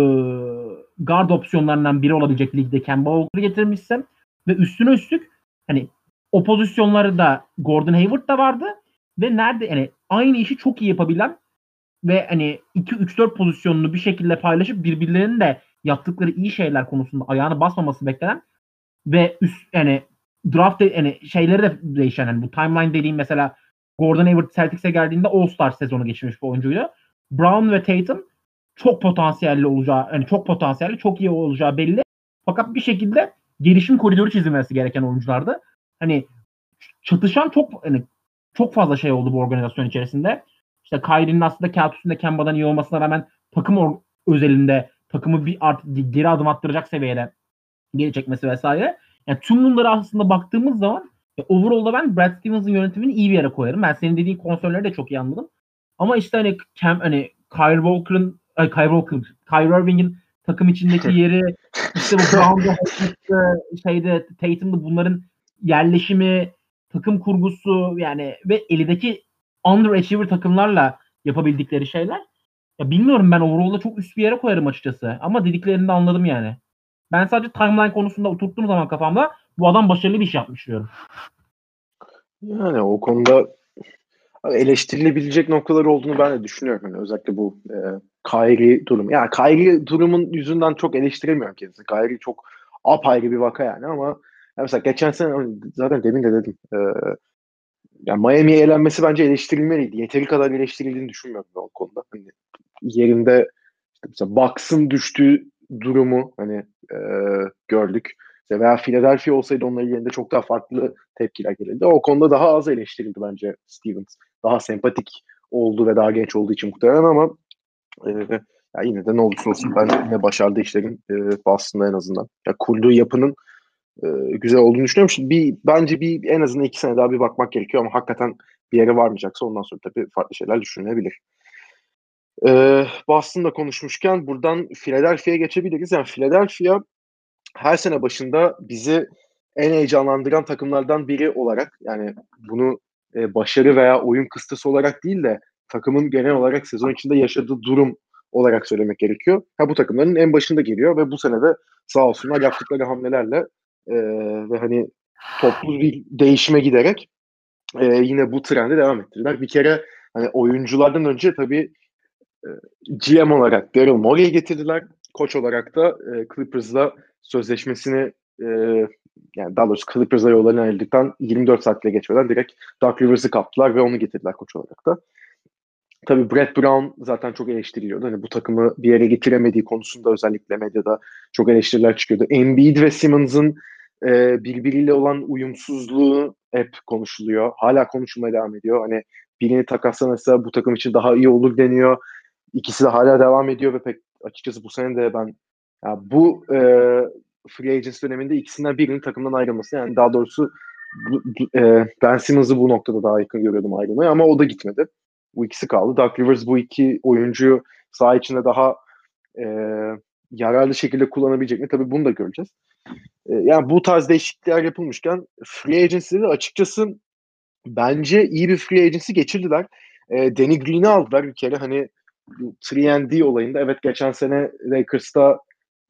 guard opsiyonlarından biri olabilecek ligde Kemba Walker'ı getirmişsin ve üstüne üstlük hani o pozisyonları da Gordon Hayward da vardı ve nerede yani aynı işi çok iyi yapabilen ve hani 2-3-4 pozisyonunu bir şekilde paylaşıp birbirlerinin de yaptıkları iyi şeyler konusunda ayağını basmaması beklenen ve üst yani draft yani şeyleri de değişen yani bu timeline dediğim mesela Gordon Hayward Celtics'e geldiğinde All-Star sezonu geçirmiş bir oyuncuydu. Brown ve Tatum çok potansiyelli olacağı yani çok potansiyelli çok iyi olacağı belli. Fakat bir şekilde gelişim koridoru çizilmesi gereken oyunculardı. Hani çatışan çok hani çok fazla şey oldu bu organizasyon içerisinde. İşte Kyrie'nin aslında kağıt üstünde Kemba'dan iyi olmasına rağmen takım özelinde takımı bir artık geri adım attıracak seviyede geri çekmesi vesaire. Yani tüm bunları aslında baktığımız zaman e, overall'da ben Brad Stevens'ın yönetimini iyi bir yere koyarım. Ben senin dediğin konsörleri de çok iyi anladım. Ama işte hani Cam, hani Kyrie Walker'ın ay Kyrie Walker, Kyrie Irving'in takım içindeki yeri işte bu Brown'da şeyde Tatum'da bunların yerleşimi, takım kurgusu yani ve elindeki underachiever takımlarla yapabildikleri şeyler. Ya bilmiyorum ben overall'da çok üst bir yere koyarım açıkçası. Ama dediklerini de anladım yani. Ben sadece timeline konusunda oturttuğum zaman kafamda bu adam başarılı bir iş yapmış diyorum. Yani o konuda eleştirilebilecek noktaları olduğunu ben de düşünüyorum. Yani özellikle bu e, Kyrie durumu. Yani Kyrie durumun yüzünden çok eleştiremiyorum kendisi. Kyrie çok apayrı bir vaka yani ama yani mesela geçen sene hani zaten demin de dedim. E, yani Miami'ye elenmesi bence eleştirilmeliydi. Yeteri kadar eleştirildiğini düşünmüyorum ben o konuda. Hani yerinde işte mesela Bucks'ın düştüğü durumu hani e, gördük. veya Philadelphia olsaydı onların yerinde çok daha farklı tepkiler gelirdi. O konuda daha az eleştirildi bence Stevens. Daha sempatik oldu ve daha genç olduğu için muhtemelen ama e, ya yine de ne olursa olsun ben yine başardı işlerin e, Boston'da en azından. Ya kurduğu yapının e, güzel olduğunu düşünüyorum. Şimdi bir, bence bir en azından iki sene daha bir bakmak gerekiyor ama hakikaten bir yere varmayacaksa ondan sonra tabii farklı şeyler düşünülebilir. E, Boston'da konuşmuşken buradan Philadelphia'ya geçebiliriz. Yani Philadelphia her sene başında bizi en heyecanlandıran takımlardan biri olarak yani bunu e, başarı veya oyun kıstası olarak değil de takımın genel olarak sezon içinde yaşadığı durum olarak söylemek gerekiyor. Ha bu takımların en başında geliyor ve bu sene de sağ olsunlar yaptıkları hamlelerle e, ve hani toplu bir değişime giderek e, yine bu trendi devam ettirdiler. Bir kere hani oyunculardan önce tabii e, GM olarak Daryl Morey'i getirdiler. Koç olarak da e, Clippers'la sözleşmesini e, yani daha doğrusu Clippers'a yollarını ayrıldıktan 24 saatle geçmeden direkt Doug Rivers'ı kaptılar ve onu getirdiler koç olarak da. Tabii Brett Brown zaten çok eleştiriliyordu. Hani bu takımı bir yere getiremediği konusunda özellikle medyada çok eleştiriler çıkıyordu. Embiid ve Simmons'ın e, birbiriyle olan uyumsuzluğu hep konuşuluyor. Hala konuşulmaya devam ediyor. Hani birini takaslanırsa bu takım için daha iyi olur deniyor. İkisi de hala devam ediyor ve pek açıkçası bu sene de ben ya bu e, free agents döneminde ikisinden birinin takımdan ayrılması yani daha doğrusu e, Ben Simmons'ı bu noktada daha yakın görüyordum ayrılmayı ama o da gitmedi. Bu ikisi kaldı. Doug Rivers bu iki oyuncuyu saha içinde daha e, yararlı şekilde kullanabilecek mi? Tabii bunu da göreceğiz. E, yani bu tarz değişiklikler yapılmışken free agency'de açıkçası bence iyi bir free agency geçirdiler. E, Danny Green'i aldılar bir kere hani 3D olayında evet geçen sene Lakers'ta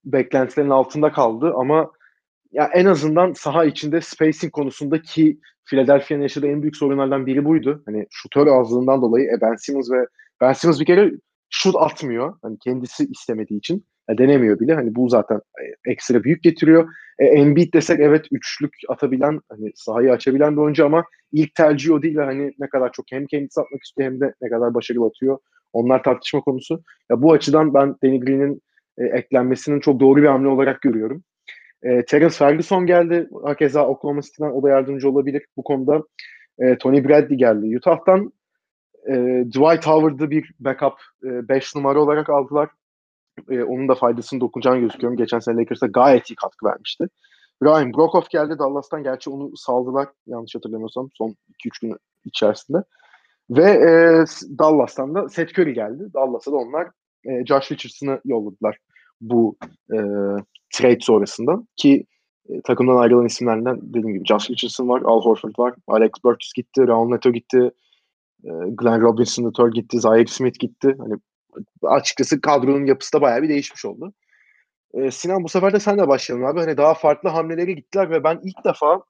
beklentilerin altında kaldı ama ya en azından saha içinde spacing konusunda ki Philadelphia'nın yaşadığı en büyük sorunlardan biri buydu. Hani şutör azlığından dolayı e, Ben Simmons ve Ben Simmons bir kere şut atmıyor. Hani kendisi istemediği için. Denemiyor bile. Hani bu zaten e, ekstra büyük getiriyor. E, Embiid desek evet üçlük atabilen, hani sahayı açabilen bir oyuncu ama ilk tercih o değil hani ne kadar çok hem kendisi atmak istiyor hem de ne kadar başarılı atıyor. Onlar tartışma konusu. Ya bu açıdan ben Danny Green'in e, eklenmesinin çok doğru bir hamle olarak görüyorum. E, Terence Ferguson geldi. Hakeza Oklahoma City'den o da yardımcı olabilir bu konuda. E, Tony Bradley geldi. Utah'tan e, Dwight Howard'ı bir backup 5 e, numara olarak aldılar. E, onun da faydasını dokunacağını gözüküyorum. Geçen sene Lakers'a gayet iyi katkı vermişti. Ryan Brokoff geldi Dallas'tan. Gerçi onu saldılar yanlış hatırlamıyorsam son 2-3 gün içerisinde. Ve e, Dallas'tan da Seth Curry geldi. Dallas'a da onlar e, Josh Richardson'ı yolladılar bu e, trade sonrasında ki e, takımdan ayrılan isimlerden dediğim gibi Josh Richardson var, Al Horford var, Alex Burks gitti, Raul Neto gitti, e, Glenn Robinson III gitti, Zaire Smith gitti. Hani açıkçası kadronun yapısı da bayağı bir değişmiş oldu. E, Sinan bu sefer de sen de başlayalım abi. Hani daha farklı hamlelere gittiler ve ben ilk defa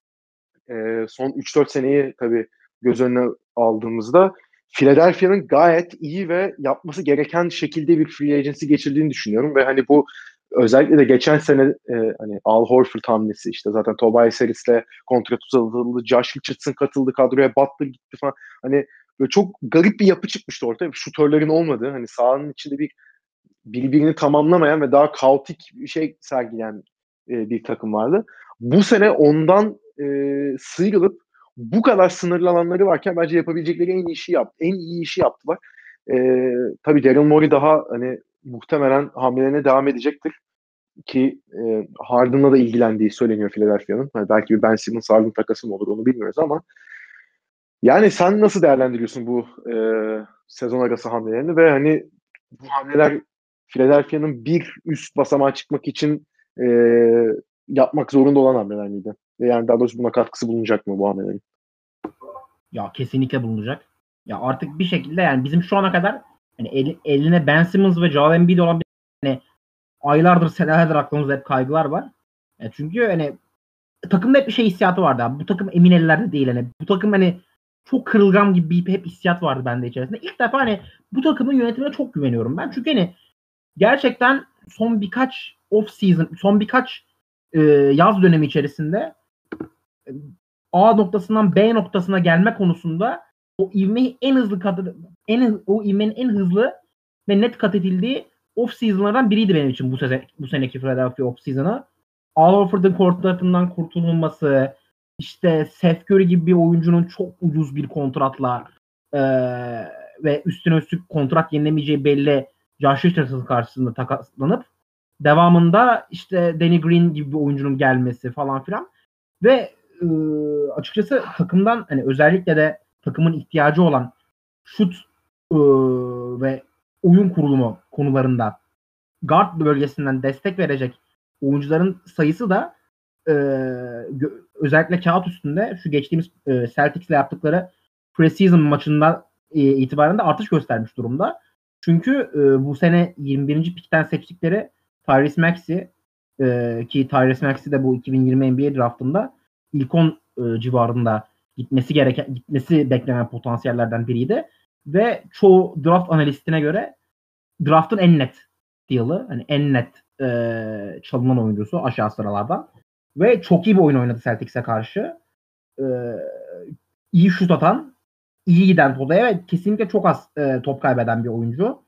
e, son 3-4 seneyi tabii göz önüne aldığımızda Philadelphia'nın gayet iyi ve yapması gereken şekilde bir free agency geçirdiğini düşünüyorum ve hani bu özellikle de geçen sene e, hani Al Horford hamlesi işte zaten Tobias Harris'le kontrat uzatıldı, Josh Richardson katıldı kadroya, Butler gitti falan. Hani böyle çok garip bir yapı çıkmıştı ortaya. Şutörlerin olmadığı hani sahanın içinde bir birbirini tamamlamayan ve daha kaotik bir şey sergileyen e, bir takım vardı. Bu sene ondan e, sıyrılıp bu kadar sınırlı alanları varken bence yapabilecekleri en iyi işi yaptı. En iyi işi yaptılar. Ee, tabii Daryl Morey daha hani muhtemelen hamlelerine devam edecektir. Ki e, Harden'la da ilgilendiği söyleniyor Philadelphia'nın. Yani belki bir Ben Simmons Harden takası mı olur onu bilmiyoruz ama yani sen nasıl değerlendiriyorsun bu e, sezon arası hamlelerini ve hani bu hamleler Philadelphia'nın bir üst basamağa çıkmak için e, yapmak zorunda olan hamleler miydi? Yani daha doğrusu buna katkısı bulunacak mı bu hamlelerin? Ya kesinlikle bulunacak. Ya artık bir şekilde yani bizim şu ana kadar hani el, eline Ben Simmons ve Joel Embiid olan bir hani aylardır senelerdir aklımızda hep kaygılar var. Yani çünkü hani takımda hep bir şey hissiyatı vardı abi. Bu takım emin ellerde değil hani. Bu takım hani çok kırılgan gibi bir hep hissiyat vardı bende içerisinde. İlk defa hani bu takımın yönetimine çok güveniyorum ben. Çünkü hani gerçekten son birkaç off season, son birkaç e, yaz dönemi içerisinde A noktasından B noktasına gelme konusunda o ivmeyi en hızlı kat en o ivmenin en hızlı ve net kat edildiği off season'lardan biriydi benim için bu sene bu seneki Philadelphia off season'ı. Al Horford'un kort tarafından kurtulması, işte Seth Curry gibi bir oyuncunun çok ucuz bir kontratla e, ve üstüne üstlük kontrat yenilemeyeceği belli Josh Richardson karşısında takaslanıp devamında işte Danny Green gibi bir oyuncunun gelmesi falan filan. Ve e, açıkçası takımdan hani özellikle de takımın ihtiyacı olan şut e, ve oyun kurulumu konularında guard bölgesinden destek verecek oyuncuların sayısı da e, özellikle kağıt üstünde şu geçtiğimiz e, Celtics'le yaptıkları preseason maçından e, itibaren de artış göstermiş durumda. Çünkü e, bu sene 21. pikten seçtikleri Tyrese Maxey e, ki Tyrese Maxey de bu 2020 NBA draftında ilk 10 e, civarında gitmesi gereken gitmesi beklenen potansiyellerden biriydi ve çoğu draft analistine göre draftın en net deal'ı hani en net e, çalınan oyuncusu aşağı sıralardan ve çok iyi bir oyun oynadı Celtics'e karşı. E, iyi şut atan, iyi giden potaya ve kesinlikle çok az e, top kaybeden bir oyuncu.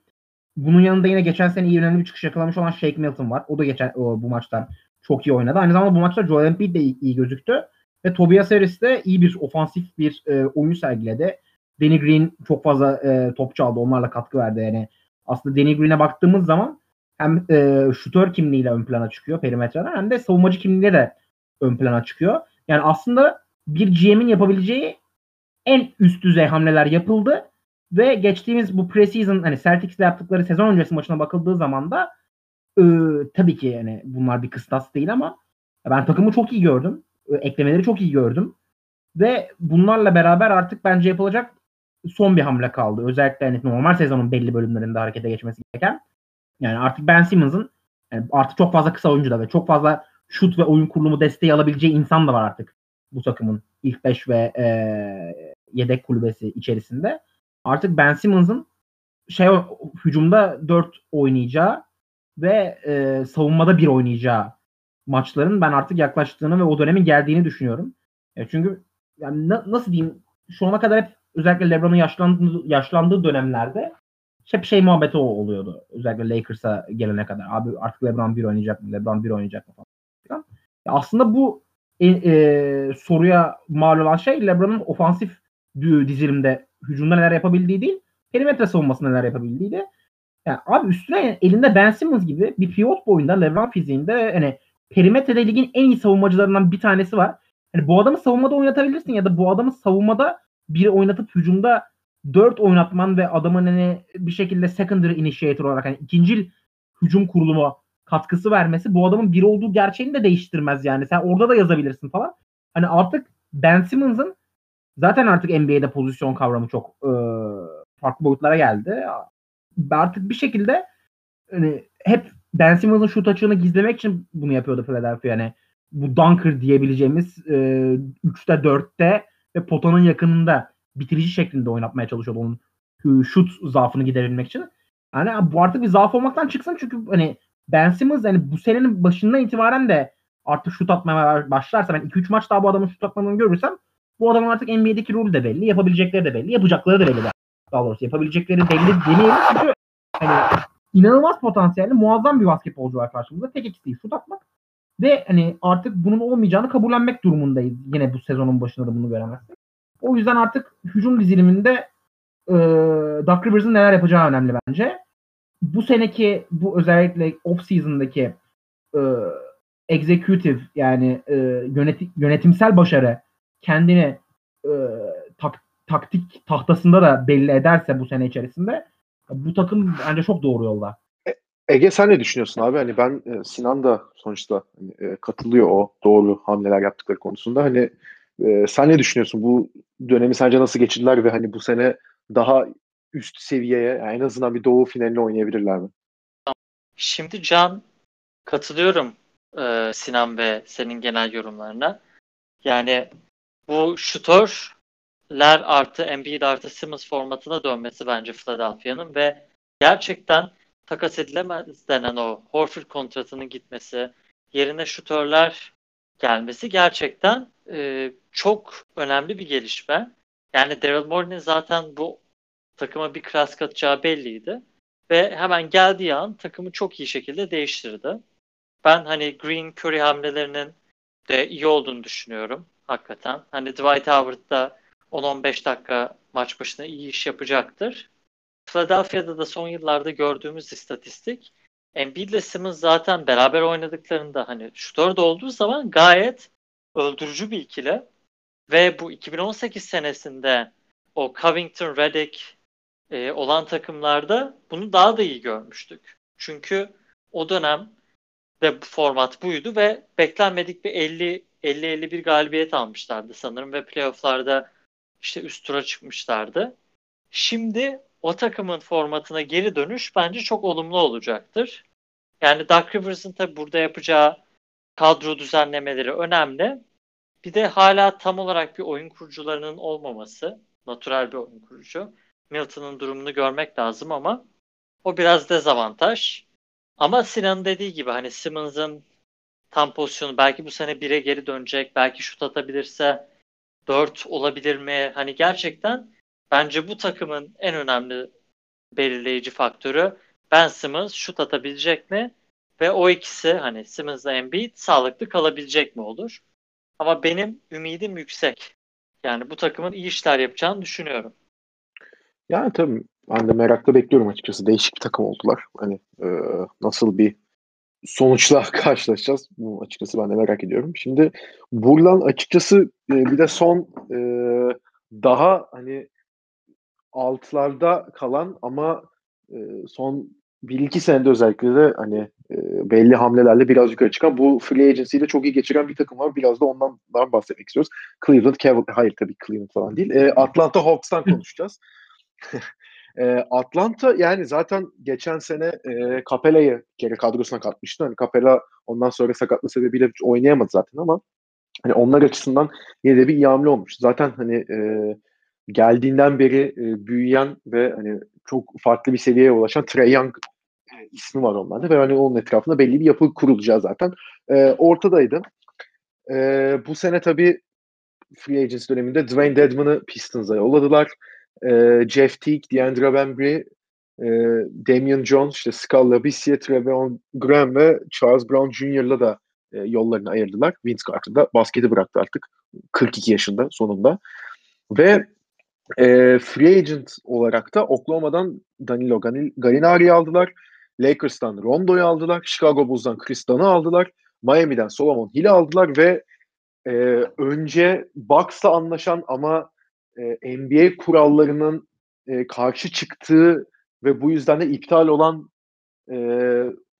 Bunun yanında yine geçen sene iyi önemli bir çıkış yakalamış olan Shake Milton var. O da geçen o, bu maçtan çok iyi oynadı. Aynı zamanda bu maçta Joel Embiid de iyi, iyi gözüktü. Ve Tobias Harris de iyi bir ofansif bir e, oyun sergiledi. Danny Green çok fazla e, top çaldı. Onlarla katkı verdi. Yani aslında Danny Green'e baktığımız zaman hem e, şutör kimliğiyle ön plana çıkıyor perimetreden hem de savunmacı kimliğiyle de ön plana çıkıyor. Yani aslında bir GM'in yapabileceği en üst düzey hamleler yapıldı ve geçtiğimiz bu preseason hani Celtics'le yaptıkları sezon öncesi maçına bakıldığı zaman da e, tabii ki yani bunlar bir kıstas değil ama ben takımı çok iyi gördüm. E, eklemeleri çok iyi gördüm. Ve bunlarla beraber artık bence yapılacak son bir hamle kaldı. Özellikle hani normal sezonun belli bölümlerinde harekete geçmesi gereken. Yani artık Ben Simmons'ın yani artık çok fazla kısa oyuncu da ve çok fazla şut ve oyun kurulumu desteği alabileceği insan da var artık bu takımın ilk 5 ve e, yedek kulübesi içerisinde. Artık Ben Simmons'ın şey hücumda 4 oynayacağı ve e, savunmada bir oynayacağı maçların ben artık yaklaştığını ve o dönemin geldiğini düşünüyorum. E, çünkü yani na, nasıl diyeyim şu ana kadar hep özellikle LeBron'un yaşlandığı, yaşlandığı dönemlerde hep şey muhabbeti oluyordu. Özellikle Lakers'a gelene kadar. Abi artık LeBron bir oynayacak mı? LeBron bir oynayacak mı falan. Ya aslında bu e, e, soruya mal olan şey LeBron'un ofansif dizilimde hücumda neler yapabildiği değil, perimetre savunmasında neler yapabildiğiydi. Yani abi üstüne elinde Ben Simmons gibi bir pivot boyunda LeBron fiziğinde hani perimetrede ligin en iyi savunmacılarından bir tanesi var. Yani bu adamı savunmada oynatabilirsin ya da bu adamı savunmada bir oynatıp hücumda dört oynatman ve adamın hani bir şekilde secondary initiator olarak hani ikinci hücum kurulumu katkısı vermesi bu adamın biri olduğu gerçeğini de değiştirmez yani. Sen orada da yazabilirsin falan. Hani artık Ben Simmons'ın zaten artık NBA'de pozisyon kavramı çok e, farklı boyutlara geldi. Artık bir şekilde hani hep Ben Simmons'ın şut açığını gizlemek için bunu yapıyordu Philadelphia. Yani bu dunker diyebileceğimiz e, 3'te 4'te ve potanın yakınında bitirici şeklinde oynatmaya çalışıyordu onun şut zaafını giderebilmek için. Yani bu artık bir zaaf olmaktan çıksın çünkü hani Ben Simmons hani bu senenin başından itibaren de artık şut atmaya başlarsa ben 2-3 maç daha bu adamın şut atmadığını görürsem bu adamın artık NBA'deki rolü de belli, yapabilecekleri de belli, yapacakları da belli. Daha doğrusu yapabilecekleri belli demeyelim çünkü hani inanılmaz potansiyelli muazzam bir basketbolcu var karşımızda. Tek eksiği şut atmak ve hani artık bunun olmayacağını kabullenmek durumundayız. Yine bu sezonun başında da bunu göremezsek. O yüzden artık hücum diziliminde e, Doug Rivers'ın neler yapacağı önemli bence. Bu seneki bu özellikle off season'daki e, executive yani e, yöneti, yönetimsel başarı kendini e, tak, taktik tahtasında da belli ederse bu sene içerisinde bu takım bence çok doğru yolda. E, Ege sen ne düşünüyorsun abi? Hani ben e, Sinan da sonuçta hani, e, katılıyor o doğru hamleler yaptıkları konusunda. Hani e, sen ne düşünüyorsun? Bu dönemi sence nasıl geçirdiler ve hani bu sene daha üst seviyeye yani en azından bir doğu finalini oynayabilirler mi? Şimdi Can katılıyorum e, Sinan ve senin genel yorumlarına. Yani bu şutörler artı Embiid artı Simmons formatına dönmesi bence Philadelphia'nın ve gerçekten takas edilemez denen o Horford kontratının gitmesi, yerine şutörler gelmesi gerçekten e, çok önemli bir gelişme. Yani Daryl Morey'nin zaten bu takıma bir klas katacağı belliydi. Ve hemen geldiği an takımı çok iyi şekilde değiştirdi. Ben hani Green Curry hamlelerinin de iyi olduğunu düşünüyorum hakikaten. Hani Dwight Howard da 10-15 dakika maç başına iyi iş yapacaktır. Philadelphia'da da son yıllarda gördüğümüz istatistik Embiid ile Simmons zaten beraber oynadıklarında hani şutör de olduğu zaman gayet öldürücü bir ikili. Ve bu 2018 senesinde o Covington, Redick e, olan takımlarda bunu daha da iyi görmüştük. Çünkü o dönem de format buydu ve beklenmedik bir 50 50-51 galibiyet almışlardı sanırım ve playofflarda işte üst tura çıkmışlardı. Şimdi o takımın formatına geri dönüş bence çok olumlu olacaktır. Yani Doug Rivers'ın tabi burada yapacağı kadro düzenlemeleri önemli. Bir de hala tam olarak bir oyun kurucularının olmaması. Natural bir oyun kurucu. Milton'ın durumunu görmek lazım ama o biraz dezavantaj. Ama Sinan'ın dediği gibi hani Simmons'ın tam pozisyonu belki bu sene 1'e geri dönecek. Belki şut atabilirse 4 olabilir mi? Hani gerçekten bence bu takımın en önemli belirleyici faktörü Ben Simmons şut atabilecek mi? Ve o ikisi hani Simmons'la Embiid sağlıklı kalabilecek mi olur? Ama benim ümidim yüksek. Yani bu takımın iyi işler yapacağını düşünüyorum. Yani tabii ben de merakla bekliyorum açıkçası. Değişik bir takım oldular. Hani e, nasıl bir sonuçla karşılaşacağız. Bu açıkçası ben de merak ediyorum. Şimdi buradan açıkçası e, bir de son e, daha hani altlarda kalan ama e, son bir iki senede özellikle de hani e, belli hamlelerle biraz yukarı çıkan bu free agency ile çok iyi geçiren bir takım var. Biraz da ondan daha bahsetmek istiyoruz. Cleveland Cavaliers, hayır tabii Cleveland falan değil. E, Atlanta Hawks'tan konuşacağız. e, Atlanta yani zaten geçen sene e, Capella'yı geri kadrosuna katmıştı. Hani Capella ondan sonra sakatlığı sebebiyle oynayamadı zaten ama hani onlar açısından yine de bir iyi hamle olmuş. Zaten hani e, geldiğinden beri e, büyüyen ve hani çok farklı bir seviyeye ulaşan Trey Young e, ismi var onlarda ve hani onun etrafında belli bir yapı kurulacağı zaten e, ortadaydı. E, bu sene tabii free agency döneminde Dwayne Dedman'ı Pistons'a yolladılar. E, Jeff Teague, Deandre Bembry, e, Damian Jones, işte Skal Labissiere, Treveon Graham ve Charles Brown Jr.'la da e, yollarını ayırdılar. Vince Carter basketi bıraktı artık. 42 yaşında sonunda. Ve e, free agent olarak da Oklahoma'dan Danilo Gallinari'yi aldılar. Lakers'tan Rondo'yu aldılar. Chicago Bulls'dan Chris Dunn'ı aldılar. Miami'den Solomon Hill'i aldılar ve e, önce Bucks'la anlaşan ama e, NBA kurallarının e, karşı çıktığı ve bu yüzden de iptal olan e,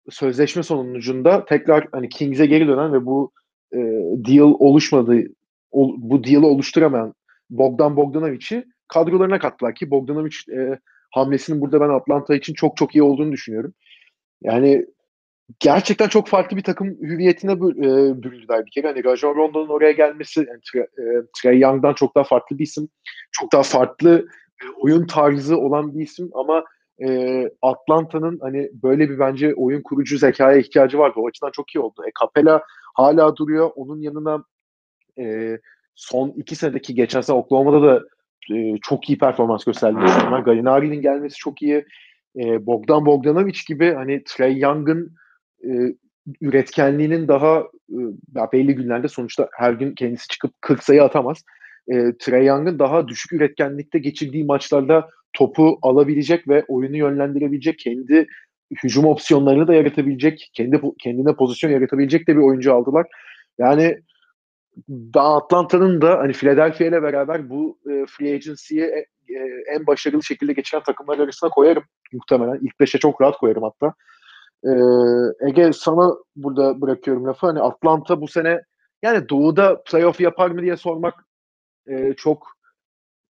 sözleşme sonucunda tekrar hani Kings'e geri dönen ve bu e, deal oluşmadığı ol, bu deal'ı oluşturamayan Bogdan Bogdanovic'i kadrolarına kattılar ki Bogdanovic e, hamlesinin burada ben Atlanta için çok çok iyi olduğunu düşünüyorum. Yani gerçekten çok farklı bir takım hüviyetine e, büründüler bir kere. Hani Rajon Rondo'nun oraya gelmesi yani Trey, e, Trey Young'dan çok daha farklı bir isim. Çok daha farklı e, oyun tarzı olan bir isim ama e, Atlanta'nın hani böyle bir bence oyun kurucu zekaya ihtiyacı vardı. O açıdan çok iyi oldu. E, Capella hala duruyor. Onun yanına e, son iki senedeki geçen sene Oklahoma'da da e, çok iyi performans gösterdiğini düşünüyorum. Gallinari'nin gelmesi çok iyi. E, Bogdan Bogdanovic gibi hani Trey Young'ın e, üretkenliğinin daha e, belli günlerde sonuçta her gün kendisi çıkıp 40 sayı atamaz. E, Trey Young'ın daha düşük üretkenlikte geçirdiği maçlarda topu alabilecek ve oyunu yönlendirebilecek, kendi hücum opsiyonlarını da yaratabilecek, kendi kendine pozisyon yaratabilecek de bir oyuncu aldılar. Yani Atlanta'nın da hani Philadelphia ile beraber bu e, free agency'yi e, e, en başarılı şekilde geçiren takımlar arasına koyarım muhtemelen. İlk beşe çok rahat koyarım hatta. E, Ege sana burada bırakıyorum lafı. Hani Atlanta bu sene yani doğuda playoff yapar mı diye sormak e, çok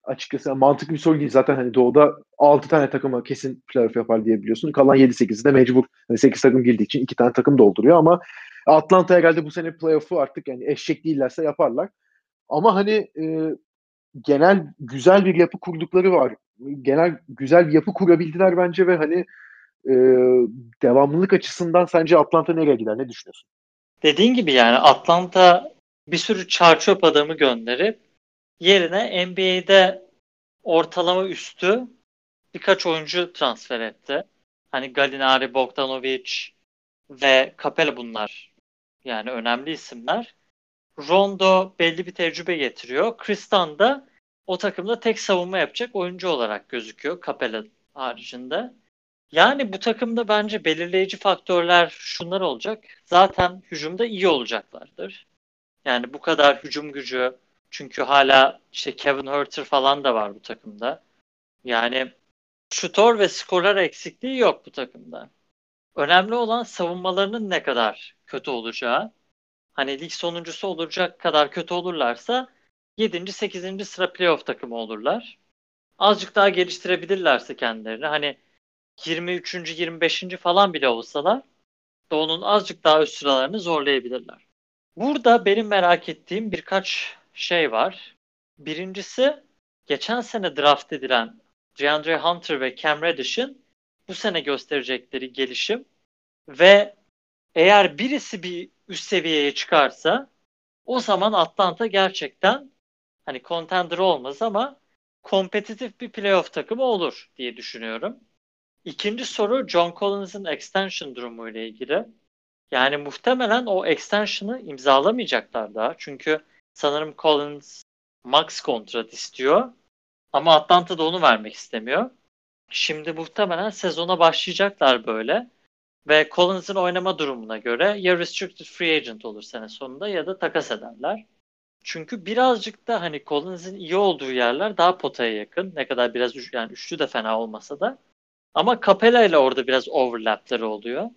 açıkçası mantıklı bir soru değil. Zaten hani doğuda 6 tane takıma kesin playoff yapar diye biliyorsun. Kalan 7-8'i de mecbur. Hani 8 takım girdiği için 2 tane takım dolduruyor ama Atlanta herhalde bu sene playoff'u artık yani eşek değillerse yaparlar. Ama hani e, genel güzel bir yapı kurdukları var. Genel güzel bir yapı kurabildiler bence ve hani e, devamlılık açısından sence Atlanta nereye gider? Ne düşünüyorsun? Dediğin gibi yani Atlanta bir sürü çarçöp adamı gönderip yerine NBA'de ortalama üstü birkaç oyuncu transfer etti. Hani Galinari, Bogdanovic ve Capella bunlar Yani önemli isimler. Rondo belli bir tecrübe getiriyor. Kristan da o takımda tek savunma yapacak oyuncu olarak gözüküyor Capella haricinde. Yani bu takımda bence belirleyici faktörler şunlar olacak. Zaten hücumda iyi olacaklardır. Yani bu kadar hücum gücü çünkü hala işte Kevin Herter falan da var bu takımda. Yani şutör ve skorer eksikliği yok bu takımda. Önemli olan savunmalarının ne kadar kötü olacağı. Hani lig sonuncusu olacak kadar kötü olurlarsa 7. 8. sıra playoff takımı olurlar. Azıcık daha geliştirebilirlerse kendilerini hani 23. 25. falan bile olsalar Doğu'nun azıcık daha üst sıralarını zorlayabilirler. Burada benim merak ettiğim birkaç şey var. Birincisi geçen sene draft edilen DeAndre Hunter ve Cam Reddish'in bu sene gösterecekleri gelişim ve eğer birisi bir üst seviyeye çıkarsa o zaman Atlanta gerçekten hani contender olmaz ama kompetitif bir playoff takımı olur diye düşünüyorum. İkinci soru John Collins'ın extension durumu ile ilgili. Yani muhtemelen o extension'ı imzalamayacaklar daha. Çünkü sanırım Collins max kontrat istiyor. Ama Atlanta da onu vermek istemiyor. Şimdi muhtemelen sezona başlayacaklar böyle. Ve Collins'ın oynama durumuna göre ya restricted free agent olur sene sonunda ya da takas ederler. Çünkü birazcık da hani Collins'in iyi olduğu yerler daha potaya yakın. Ne kadar biraz üç, yani üçlü de fena olmasa da. Ama Capella ile orada biraz overlapleri oluyor.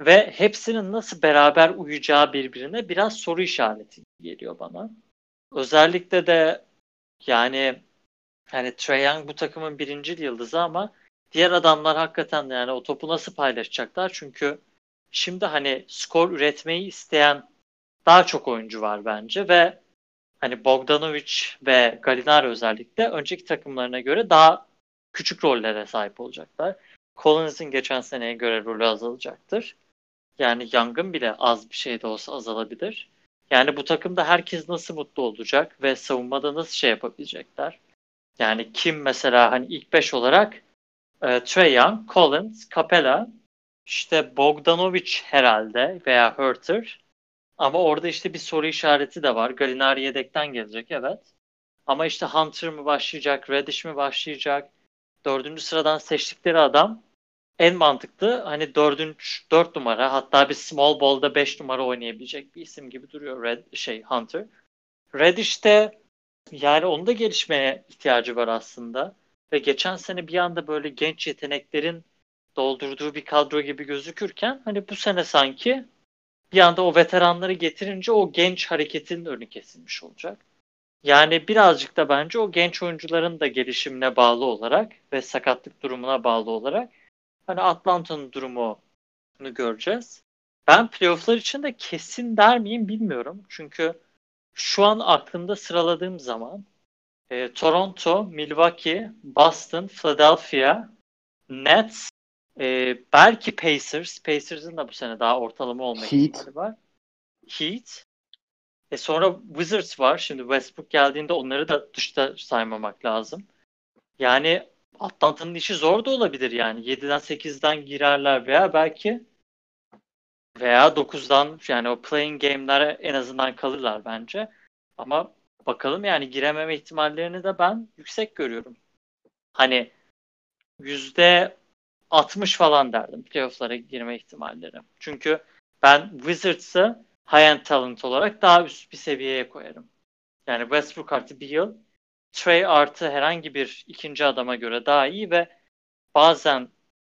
Ve hepsinin nasıl beraber uyacağı birbirine biraz soru işareti geliyor bana. Özellikle de yani yani Trae Young bu takımın birinci yıldızı ama diğer adamlar hakikaten yani o topu nasıl paylaşacaklar? Çünkü şimdi hani skor üretmeyi isteyen daha çok oyuncu var bence ve hani Bogdanovic ve Gallinari özellikle önceki takımlarına göre daha küçük rollere sahip olacaklar. Collins'in geçen seneye göre rolü azalacaktır. Yani Young'ın bile az bir şey de olsa azalabilir. Yani bu takımda herkes nasıl mutlu olacak ve savunmada nasıl şey yapabilecekler? Yani kim mesela hani ilk 5 olarak e, Trey Young, Collins, Capella, işte Bogdanovic herhalde veya Herter. Ama orada işte bir soru işareti de var. Gallinari yedekten gelecek evet. Ama işte Hunter mı başlayacak, Reddish mi başlayacak? Dördüncü sıradan seçtikleri adam en mantıklı hani dördüncü, dört numara hatta bir small ball'da beş numara oynayabilecek bir isim gibi duruyor Red, şey Hunter. Reddish de yani onun da gelişmeye ihtiyacı var aslında. Ve geçen sene bir anda böyle genç yeteneklerin doldurduğu bir kadro gibi gözükürken hani bu sene sanki bir anda o veteranları getirince o genç hareketin önü kesilmiş olacak. Yani birazcık da bence o genç oyuncuların da gelişimine bağlı olarak ve sakatlık durumuna bağlı olarak hani Atlanta'nın durumunu göreceğiz. Ben playofflar için de kesin der miyim bilmiyorum. Çünkü şu an aklımda sıraladığım zaman e, Toronto, Milwaukee, Boston, Philadelphia, Nets, e, belki Pacers. Pacers'ın da bu sene daha ortalama olma ihtimali var. Heat. E sonra Wizards var. Şimdi Westbrook geldiğinde onları da dışta saymamak lazım. Yani Atlanta'nın işi zor da olabilir yani. 7'den 8'den girerler veya belki veya 9'dan yani o playing game'lere en azından kalırlar bence. Ama bakalım yani girememe ihtimallerini de ben yüksek görüyorum. Hani yüzde 60 falan derdim playoff'lara girme ihtimalleri. Çünkü ben Wizards'ı high-end talent olarak daha üst bir seviyeye koyarım. Yani Westbrook artı bir yıl Trey artı herhangi bir ikinci adama göre daha iyi ve bazen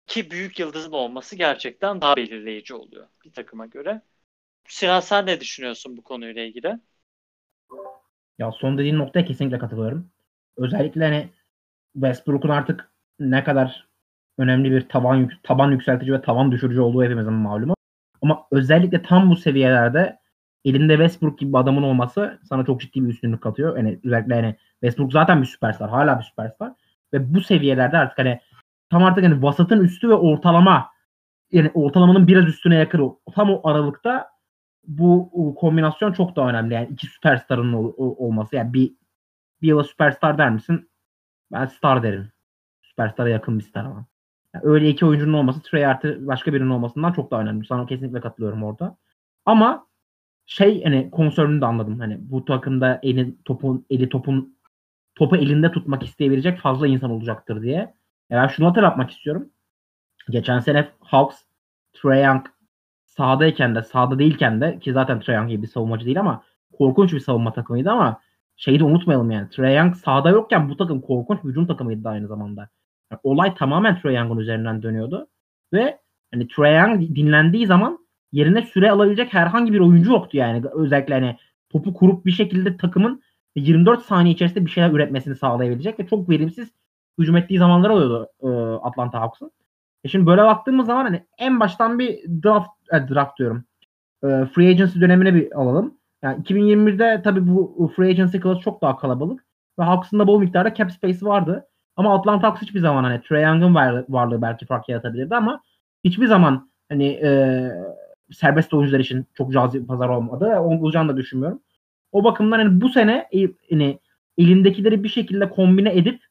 ki büyük yıldızın olması gerçekten daha belirleyici oluyor bir takıma göre. Sinan sen ne düşünüyorsun bu konuyla ilgili? Ya son dediğin noktaya kesinlikle katılıyorum. Özellikle hani Westbrook'un artık ne kadar önemli bir taban taban yükseltici ve tavan düşürücü olduğu hepimizin malumu. Ama özellikle tam bu seviyelerde elinde Westbrook gibi adamın olması sana çok ciddi bir üstünlük katıyor. Yani özellikle hani Westbrook zaten bir süperstar. Hala bir süperstar. Ve bu seviyelerde artık hani tam artık hani vasatın üstü ve ortalama yani ortalamanın biraz üstüne yakın tam o aralıkta bu kombinasyon çok daha önemli. Yani iki süperstarın ol, olması. Yani bir bir yıla süperstar der misin? Ben star derim. Süperstara yakın bir star ama. Yani öyle iki oyuncunun olması Trey artı başka birinin olmasından çok daha önemli. Sana kesinlikle katılıyorum orada. Ama şey hani konsörünü de anladım. Hani bu takımda eli topun eli topun topu elinde tutmak isteyebilecek fazla insan olacaktır diye. Ya ben şunu hatırlatmak istiyorum. Geçen sene Hawks Trae Young sahadayken de sahada değilken de ki zaten Trae Young gibi bir savunmacı değil ama korkunç bir savunma takımıydı ama şeyi de unutmayalım yani. Trae Young sahada yokken bu takım korkunç bir hücum takımıydı aynı zamanda. Yani olay tamamen Trae Young'un üzerinden dönüyordu. Ve hani Trae Young dinlendiği zaman yerine süre alabilecek herhangi bir oyuncu yoktu yani. Özellikle hani topu kurup bir şekilde takımın 24 saniye içerisinde bir şeyler üretmesini sağlayabilecek ve çok verimsiz hücum ettiği zamanlar oluyordu e, Atlanta Hawks'ın. E şimdi böyle baktığımız zaman hani en baştan bir draft, e, draft diyorum. E, free agency dönemine bir alalım. Yani 2021'de tabii bu free agency class çok daha kalabalık ve Hawks'ın da bol miktarda cap space vardı. Ama Atlanta Hawks hiçbir zaman hani Trae Young'ın varlığı belki fark yaratabilirdi ama hiçbir zaman hani e, serbest oyuncular için çok cazip pazar olmadı. Olacağını da düşünmüyorum. O bakımdan hani bu sene hani elindekileri bir şekilde kombine edip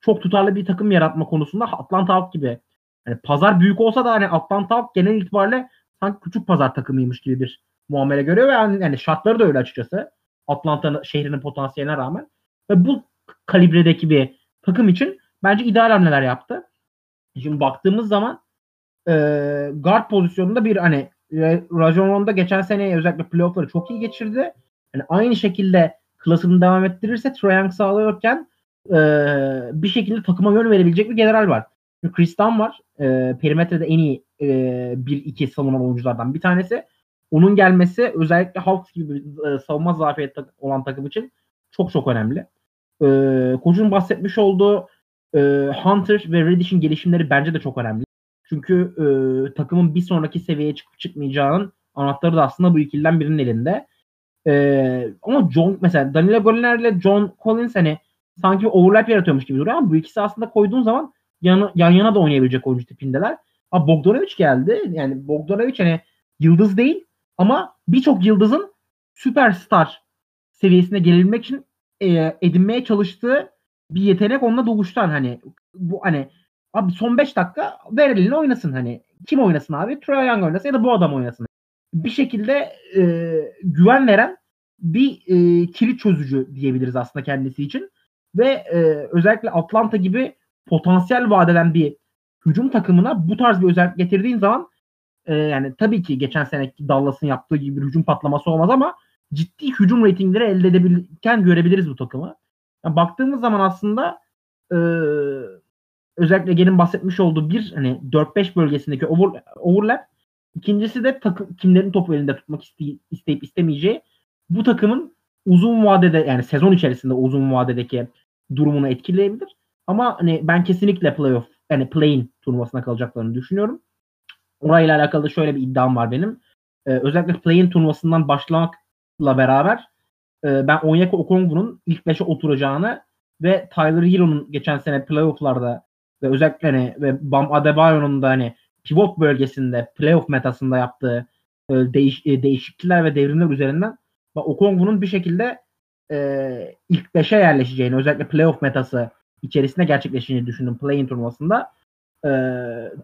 çok tutarlı bir takım yaratma konusunda Atlanta Hawks gibi yani pazar büyük olsa da hani Atlanta Hawks genel itibariyle sanki küçük pazar takımıymış gibi bir muamele görüyor ve yani, yani şartları da öyle açıkçası. Atlanta şehrinin potansiyeline rağmen. Ve bu kalibredeki bir takım için bence ideal hamleler yaptı. Şimdi baktığımız zaman e, guard pozisyonunda bir hani Rajon Rondo geçen sene özellikle playoff'ları çok iyi geçirdi. Yani aynı şekilde klasını devam ettirirse Trae Young sağlıyorken e, bir şekilde takıma yön verebilecek bir general var. Chris Dunn var. E, perimetrede en iyi e, 1-2 savunan oyunculardan bir tanesi. Onun gelmesi özellikle Hawks gibi e, savunma zafiyeti olan takım için çok çok önemli. E, koçun bahsetmiş olduğu e, Hunter ve Reddish'in gelişimleri bence de çok önemli. Çünkü e, takımın bir sonraki seviyeye çıkıp çıkmayacağının anahtarı da aslında bu ikiliden birinin elinde. E, ama John mesela Danilo Goliner ile John Collins hani sanki overlap yaratıyormuş gibi duruyor ama bu ikisi aslında koyduğun zaman yan, yan yana da oynayabilecek oyuncu tipindeler. Ama Bogdanovic geldi. Yani Bogdanovic hani yıldız değil ama birçok yıldızın süperstar seviyesine gelebilmek için e, edinmeye çalıştığı bir yetenek onunla doğuştan hani bu hani abi son 5 dakika ver oynasın hani kim oynasın abi Trae Young oynasın ya da bu adam oynasın. Bir şekilde e, güven veren bir e, kilit çözücü diyebiliriz aslında kendisi için ve e, özellikle Atlanta gibi potansiyel vadeden bir hücum takımına bu tarz bir özellik getirdiğin zaman e, yani tabii ki geçen seneki Dallas'ın yaptığı gibi bir hücum patlaması olmaz ama ciddi hücum reytingleri elde edebilirken görebiliriz bu takımı. Yani baktığımız zaman aslında e, özellikle gelin bahsetmiş olduğu bir hani 4-5 bölgesindeki over, overlap ikincisi de takım, kimlerin topu elinde tutmak iste, isteyip istemeyeceği bu takımın uzun vadede yani sezon içerisinde uzun vadedeki durumunu etkileyebilir. Ama hani ben kesinlikle playoff yani play-in turnuvasına kalacaklarını düşünüyorum. Orayla alakalı şöyle bir iddiam var benim. Ee, özellikle play-in turnuvasından başlamakla beraber e, ben Onyeka Okongwu'nun ilk 5'e oturacağını ve Tyler Hero'nun geçen sene playoff'larda ve özellikle hani ve Bam Adebayo'nun da hani pivot bölgesinde playoff metasında yaptığı e, değiş, e, değişiklikler ve devrimler üzerinden Okongwu'nun bir şekilde e, ilk 5'e yerleşeceğini özellikle playoff metası içerisinde gerçekleşeceğini düşündüm play-in turnuvasında. E,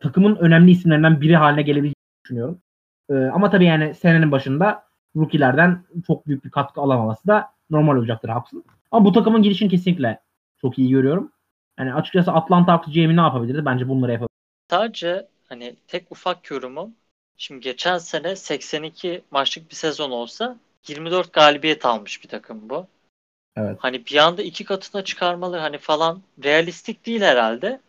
takımın önemli isimlerinden biri haline gelebileceğini düşünüyorum. E, ama tabii yani senenin başında rookie'lerden çok büyük bir katkı alamaması da normal olacaktır Hawks'ın. Ama bu takımın girişini kesinlikle çok iyi görüyorum. Yani açıkçası Atlanta Hawks GM'i ne yapabilirdi? Bence bunları yapabilir. Sadece hani tek ufak yorumum. Şimdi geçen sene 82 maçlık bir sezon olsa 24 galibiyet almış bir takım bu. Evet. Hani bir anda iki katına çıkarmalı hani falan realistik değil herhalde.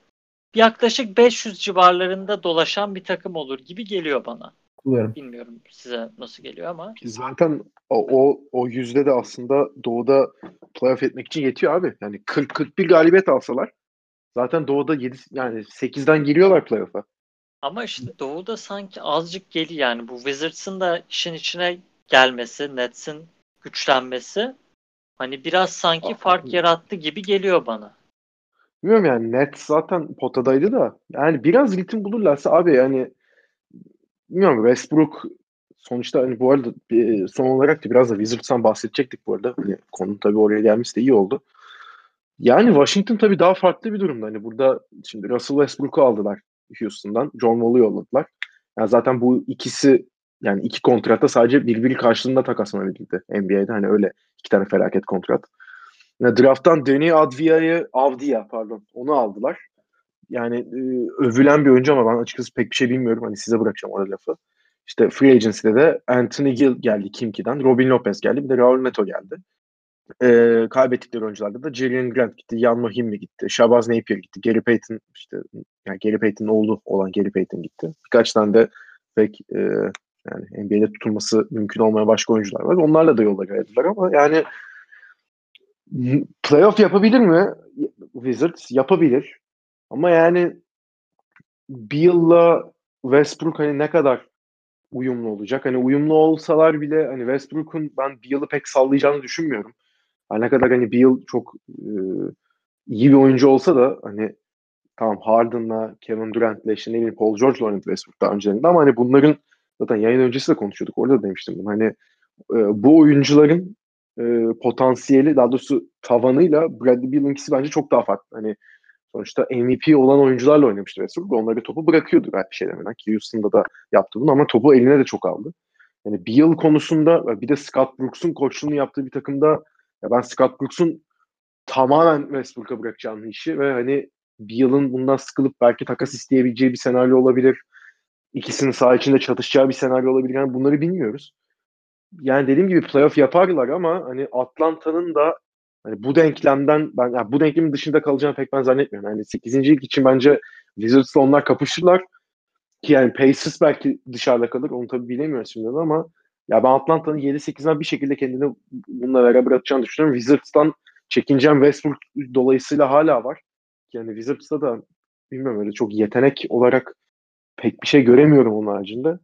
Yaklaşık 500 civarlarında dolaşan bir takım olur gibi geliyor bana. Buyurun. Bilmiyorum size nasıl geliyor ama. Zaten o, o, o yüzde de aslında doğuda playoff etmek için yetiyor abi. Yani 40-41 galibiyet alsalar zaten doğuda 7 yani 8'den giriyorlar playoff'a. Ama işte doğuda sanki azıcık geliyor yani bu Wizards'ın da işin içine gelmesi, Nets'in güçlenmesi hani biraz sanki fark yarattı gibi geliyor bana. Bilmiyorum yani Nets zaten potadaydı da yani biraz ritim bulurlarsa abi yani bilmiyorum Westbrook sonuçta hani bu arada son olarak da biraz da Wizards'tan bahsedecektik bu arada. Hani konu tabii oraya gelmesi de iyi oldu. Yani Washington tabii daha farklı bir durumda. Hani burada şimdi Russell Westbrook'u aldılar Houston'dan. John Wall'u yolladılar. Yani zaten bu ikisi yani iki kontratta sadece birbiri karşılığında takaslanabilirdi NBA'de. Hani öyle iki tane felaket kontrat. Yani draft'tan Deni Advia'yı Avdia pardon onu aldılar. Yani e, övülen bir oyuncu ama ben açıkçası pek bir şey bilmiyorum. Hani size bırakacağım orada lafı. İşte Free Agency'de de Anthony Gill geldi Kimki'den. Robin Lopez geldi. Bir de Raul Neto geldi. Ee, kaybettikleri oyuncularda da Jalen Grant gitti. Jan Mahimmi gitti. Shabazz Napier gitti. Gary Payton işte yani Gary Payton'ın oğlu olan Gary Payton gitti. Birkaç tane de pek e, yani NBA'de tutulması mümkün olmayan başka oyuncular var. Onlarla da yolda geldiler ama yani playoff yapabilir mi? Wizards yapabilir. Ama yani Beal'la Westbrook hani ne kadar uyumlu olacak? Hani uyumlu olsalar bile hani Westbrook'un ben Beal'ı pek sallayacağını düşünmüyorum. Hani ne kadar hani Beal çok e, iyi bir oyuncu olsa da hani tamam Harden'la, Kevin Durant'la işte ne bileyim Paul George'la oynadı Westbrook daha öncelerinde ama hani bunların zaten yayın öncesi de konuşuyorduk. Orada da demiştim bunu. Hani e, bu oyuncuların e, potansiyeli daha doğrusu tavanıyla Bradley Beal'ın ikisi bence çok daha farklı. Hani sonuçta MVP olan oyuncularla oynamıştı Westbrook. Onlara topu bırakıyordu belki bir şey demeden ki Houston'da da yaptı bunu ama topu eline de çok aldı. Yani Beal konusunda bir de Scott Brooks'un koçluğunu yaptığı bir takımda ya ben Scott Brooks'un tamamen Westbrook'a bırakacağını işi ve hani Beal'ın bundan sıkılıp belki takas isteyebileceği bir senaryo olabilir. İkisinin saha içinde çatışacağı bir senaryo olabilir. Yani bunları bilmiyoruz. Yani dediğim gibi playoff yaparlar ama hani Atlanta'nın da hani bu denklemden ben yani bu denklemin dışında kalacağını pek ben zannetmiyorum. Yani 8. ilk için bence Wizards'la onlar kapışırlar. Ki yani Pacers belki dışarıda kalır. Onu tabii bilemiyoruz şimdi ama ya ben Atlanta'nın 7-8'den bir şekilde kendini bununla beraber atacağını düşünüyorum. Wizards'tan çekineceğim Westbrook dolayısıyla hala var. Yani Wizards'ta da bilmiyorum öyle çok yetenek olarak pek bir şey göremiyorum onun haricinde.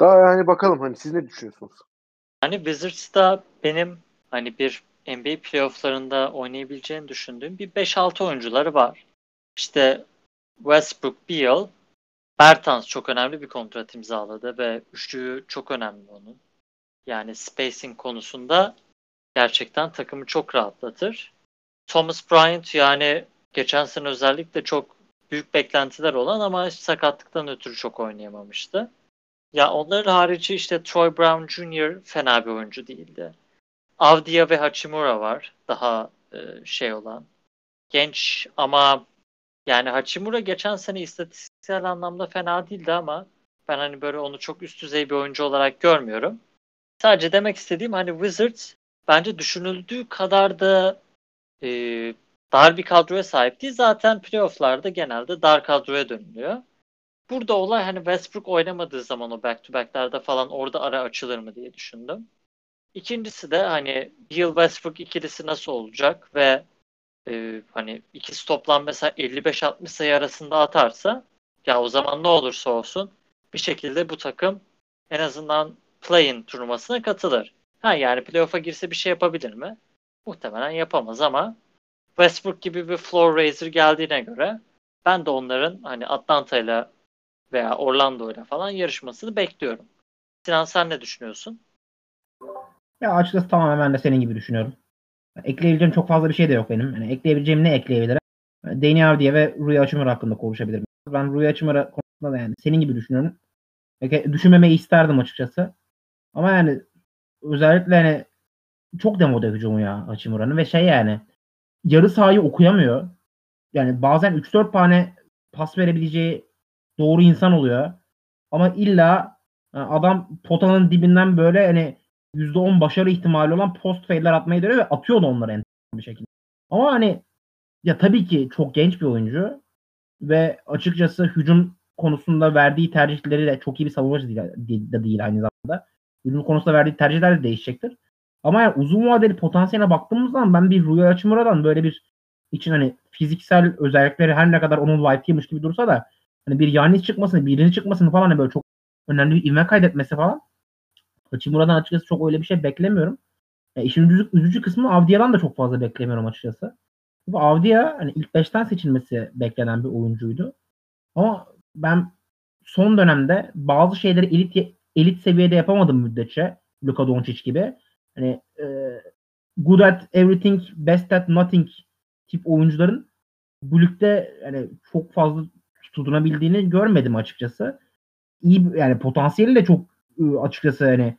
Daha yani bakalım hani siz ne düşünüyorsunuz? Hani Wizards'ta benim hani bir NBA playofflarında oynayabileceğini düşündüğüm bir 5-6 oyuncuları var. İşte Westbrook, Beal, Bertans çok önemli bir kontrat imzaladı ve üçlüğü çok önemli onun. Yani spacing konusunda gerçekten takımı çok rahatlatır. Thomas Bryant yani geçen sene özellikle çok büyük beklentiler olan ama sakatlıktan ötürü çok oynayamamıştı. Ya onların harici işte Troy Brown Jr. fena bir oyuncu değildi. Avdia ve Hachimura var. Daha e, şey olan. Genç ama yani Hachimura geçen sene istatistiksel anlamda fena değildi ama ben hani böyle onu çok üst düzey bir oyuncu olarak görmüyorum. Sadece demek istediğim hani Wizards bence düşünüldüğü kadar da e, dar bir kadroya sahip değil. Zaten playofflarda genelde dar kadroya dönülüyor. Burada olay hani Westbrook oynamadığı zaman o back to back'lerde falan orada ara açılır mı diye düşündüm. İkincisi de hani Beal Westbrook ikilisi nasıl olacak ve e, hani ikisi toplam mesela 55-60 sayı arasında atarsa ya o zaman ne olursa olsun bir şekilde bu takım en azından play-in turnuvasına katılır. Ha yani playoff'a girse bir şey yapabilir mi? Muhtemelen yapamaz ama Westbrook gibi bir floor raiser geldiğine göre ben de onların hani Atlanta ile veya Orlando ile falan yarışmasını bekliyorum. Sinan sen ne düşünüyorsun? Ya açıkçası tamamen de senin gibi düşünüyorum. Ekleyebileceğim çok fazla bir şey de yok benim. Yani ekleyebileceğim ne ekleyebilirim? Deni Avdiye ve Rui Hachimura hakkında konuşabilirim. Ben Rui Hachimura konusunda da yani senin gibi düşünüyorum. Düşünmemeyi isterdim açıkçası. Ama yani özellikle hani çok demode hücumu ya Hachimura'nın ve şey yani yarı sahayı okuyamıyor. Yani bazen 3-4 tane pas verebileceği doğru insan oluyor. Ama illa adam potanın dibinden böyle hani %10 başarı ihtimali olan post fade'ler atmayı deniyor ve atıyor da onları en bir şekilde. Ama hani ya tabii ki çok genç bir oyuncu ve açıkçası hücum konusunda verdiği tercihleri de çok iyi bir savunmacı değil, de değil aynı zamanda. Hücum konusunda verdiği tercihler de değişecektir. Ama yani uzun vadeli potansiyeline baktığımız zaman ben bir Rui Hachimura'dan böyle bir için hani fiziksel özellikleri her ne kadar onun White'ymiş gibi dursa da hani bir Yanis çıkmasını, birini çıkmasını falan hani böyle çok önemli bir ivme kaydetmesi falan Hachimura'dan açıkçası çok öyle bir şey beklemiyorum. E, işin üzücü, üzücü kısmı Avdia'dan da çok fazla beklemiyorum açıkçası. Bu Avdia hani ilk 5'ten seçilmesi beklenen bir oyuncuydu. Ama ben son dönemde bazı şeyleri elit elit seviyede yapamadım müddetçe Luka Doncic gibi. Hani e, good at everything, best at nothing tip oyuncuların bu ligde yani çok fazla tutunabildiğini görmedim açıkçası. İyi yani potansiyeli de çok ıı, açıkçası hani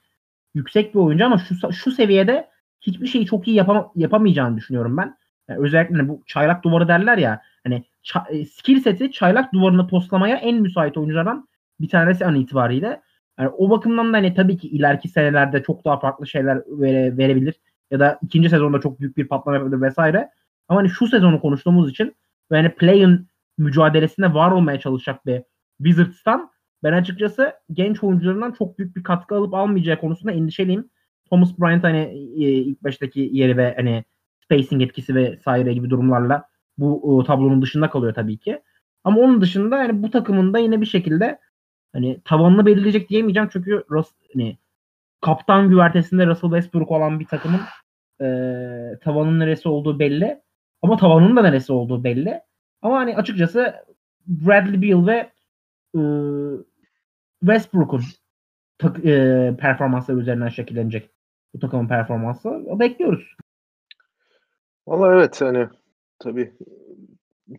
yüksek bir oyuncu ama şu şu seviyede hiçbir şeyi çok iyi yapam yapamayacağını düşünüyorum ben. Yani özellikle hani bu çaylak duvarı derler ya hani ça- skill seti çaylak duvarını postlamaya en müsait oyunculardan bir tanesi an itibariyle. Yani o bakımdan da hani tabii ki ileriki senelerde çok daha farklı şeyler vere, verebilir ya da ikinci sezonda çok büyük bir patlama yapabilir vesaire. Ama hani şu sezonu konuştuğumuz için ve hani play-in mücadelesinde var olmaya çalışacak bir Wizards'tan ben açıkçası genç oyuncularından çok büyük bir katkı alıp almayacağı konusunda endişeliyim. Thomas Bryant hani e, ilk baştaki yeri ve hani spacing etkisi ve saire gibi durumlarla bu tablonun dışında kalıyor tabii ki. Ama onun dışında yani bu takımın da yine bir şekilde hani tavanını belirleyecek diyemeyeceğim çünkü Rus, hani kaptan güvertesinde Russell Westbrook olan bir takımın e, tavanın neresi olduğu belli. Ama tavanın da neresi olduğu belli. Ama hani açıkçası Bradley Beal ve e, Westbrook'un e, performansları üzerinden şekillenecek bu takımın performansı. Bekliyoruz. Valla evet hani tabii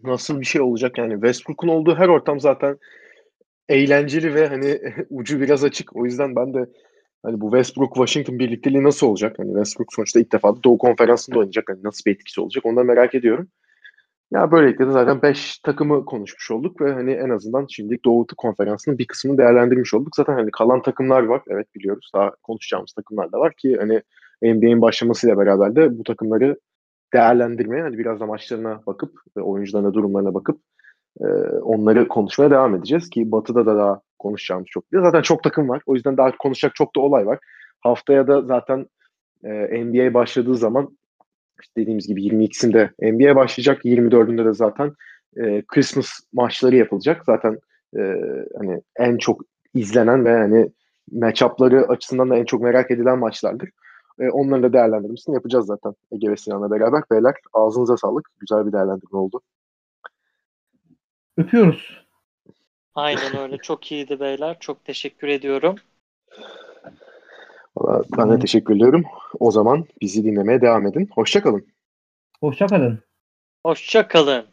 nasıl bir şey olacak yani Westbrook'un olduğu her ortam zaten eğlenceli ve hani ucu biraz açık. O yüzden ben de hani bu Westbrook Washington birlikteliği nasıl olacak? Hani Westbrook sonuçta ilk defa Doğu Konferansı'nda oynayacak. Hani nasıl bir etkisi olacak? Onu da merak ediyorum. Ya böylelikle de zaten 5 takımı konuşmuş olduk ve hani en azından şimdi Doğu Konferansı'nın bir kısmını değerlendirmiş olduk. Zaten hani kalan takımlar var. Evet biliyoruz. Daha konuşacağımız takımlar da var ki hani NBA'in başlamasıyla beraber de bu takımları değerlendirmeye hani biraz da maçlarına bakıp ve oyuncularına durumlarına bakıp e, onları konuşmaya devam edeceğiz ki Batı'da da daha konuşacağımız çok. Zaten çok takım var. O yüzden daha konuşacak çok da olay var. Haftaya da zaten e, NBA başladığı zaman işte dediğimiz gibi 22'sinde NBA başlayacak. 24'ünde de zaten e, Christmas maçları yapılacak. Zaten e, hani en çok izlenen ve hani matchup'ları açısından da en çok merak edilen maçlardır. E, onların da değerlendirmesini yapacağız zaten Ege ve Sinan'la beraber. Beyler ağzınıza sağlık. Güzel bir değerlendirme oldu. Öpüyoruz. Aynen öyle. Çok iyiydi beyler. Çok teşekkür ediyorum. Valla ben de teşekkür ediyorum. O zaman bizi dinlemeye devam edin. Hoşçakalın. Hoşçakalın. Hoşça kalın.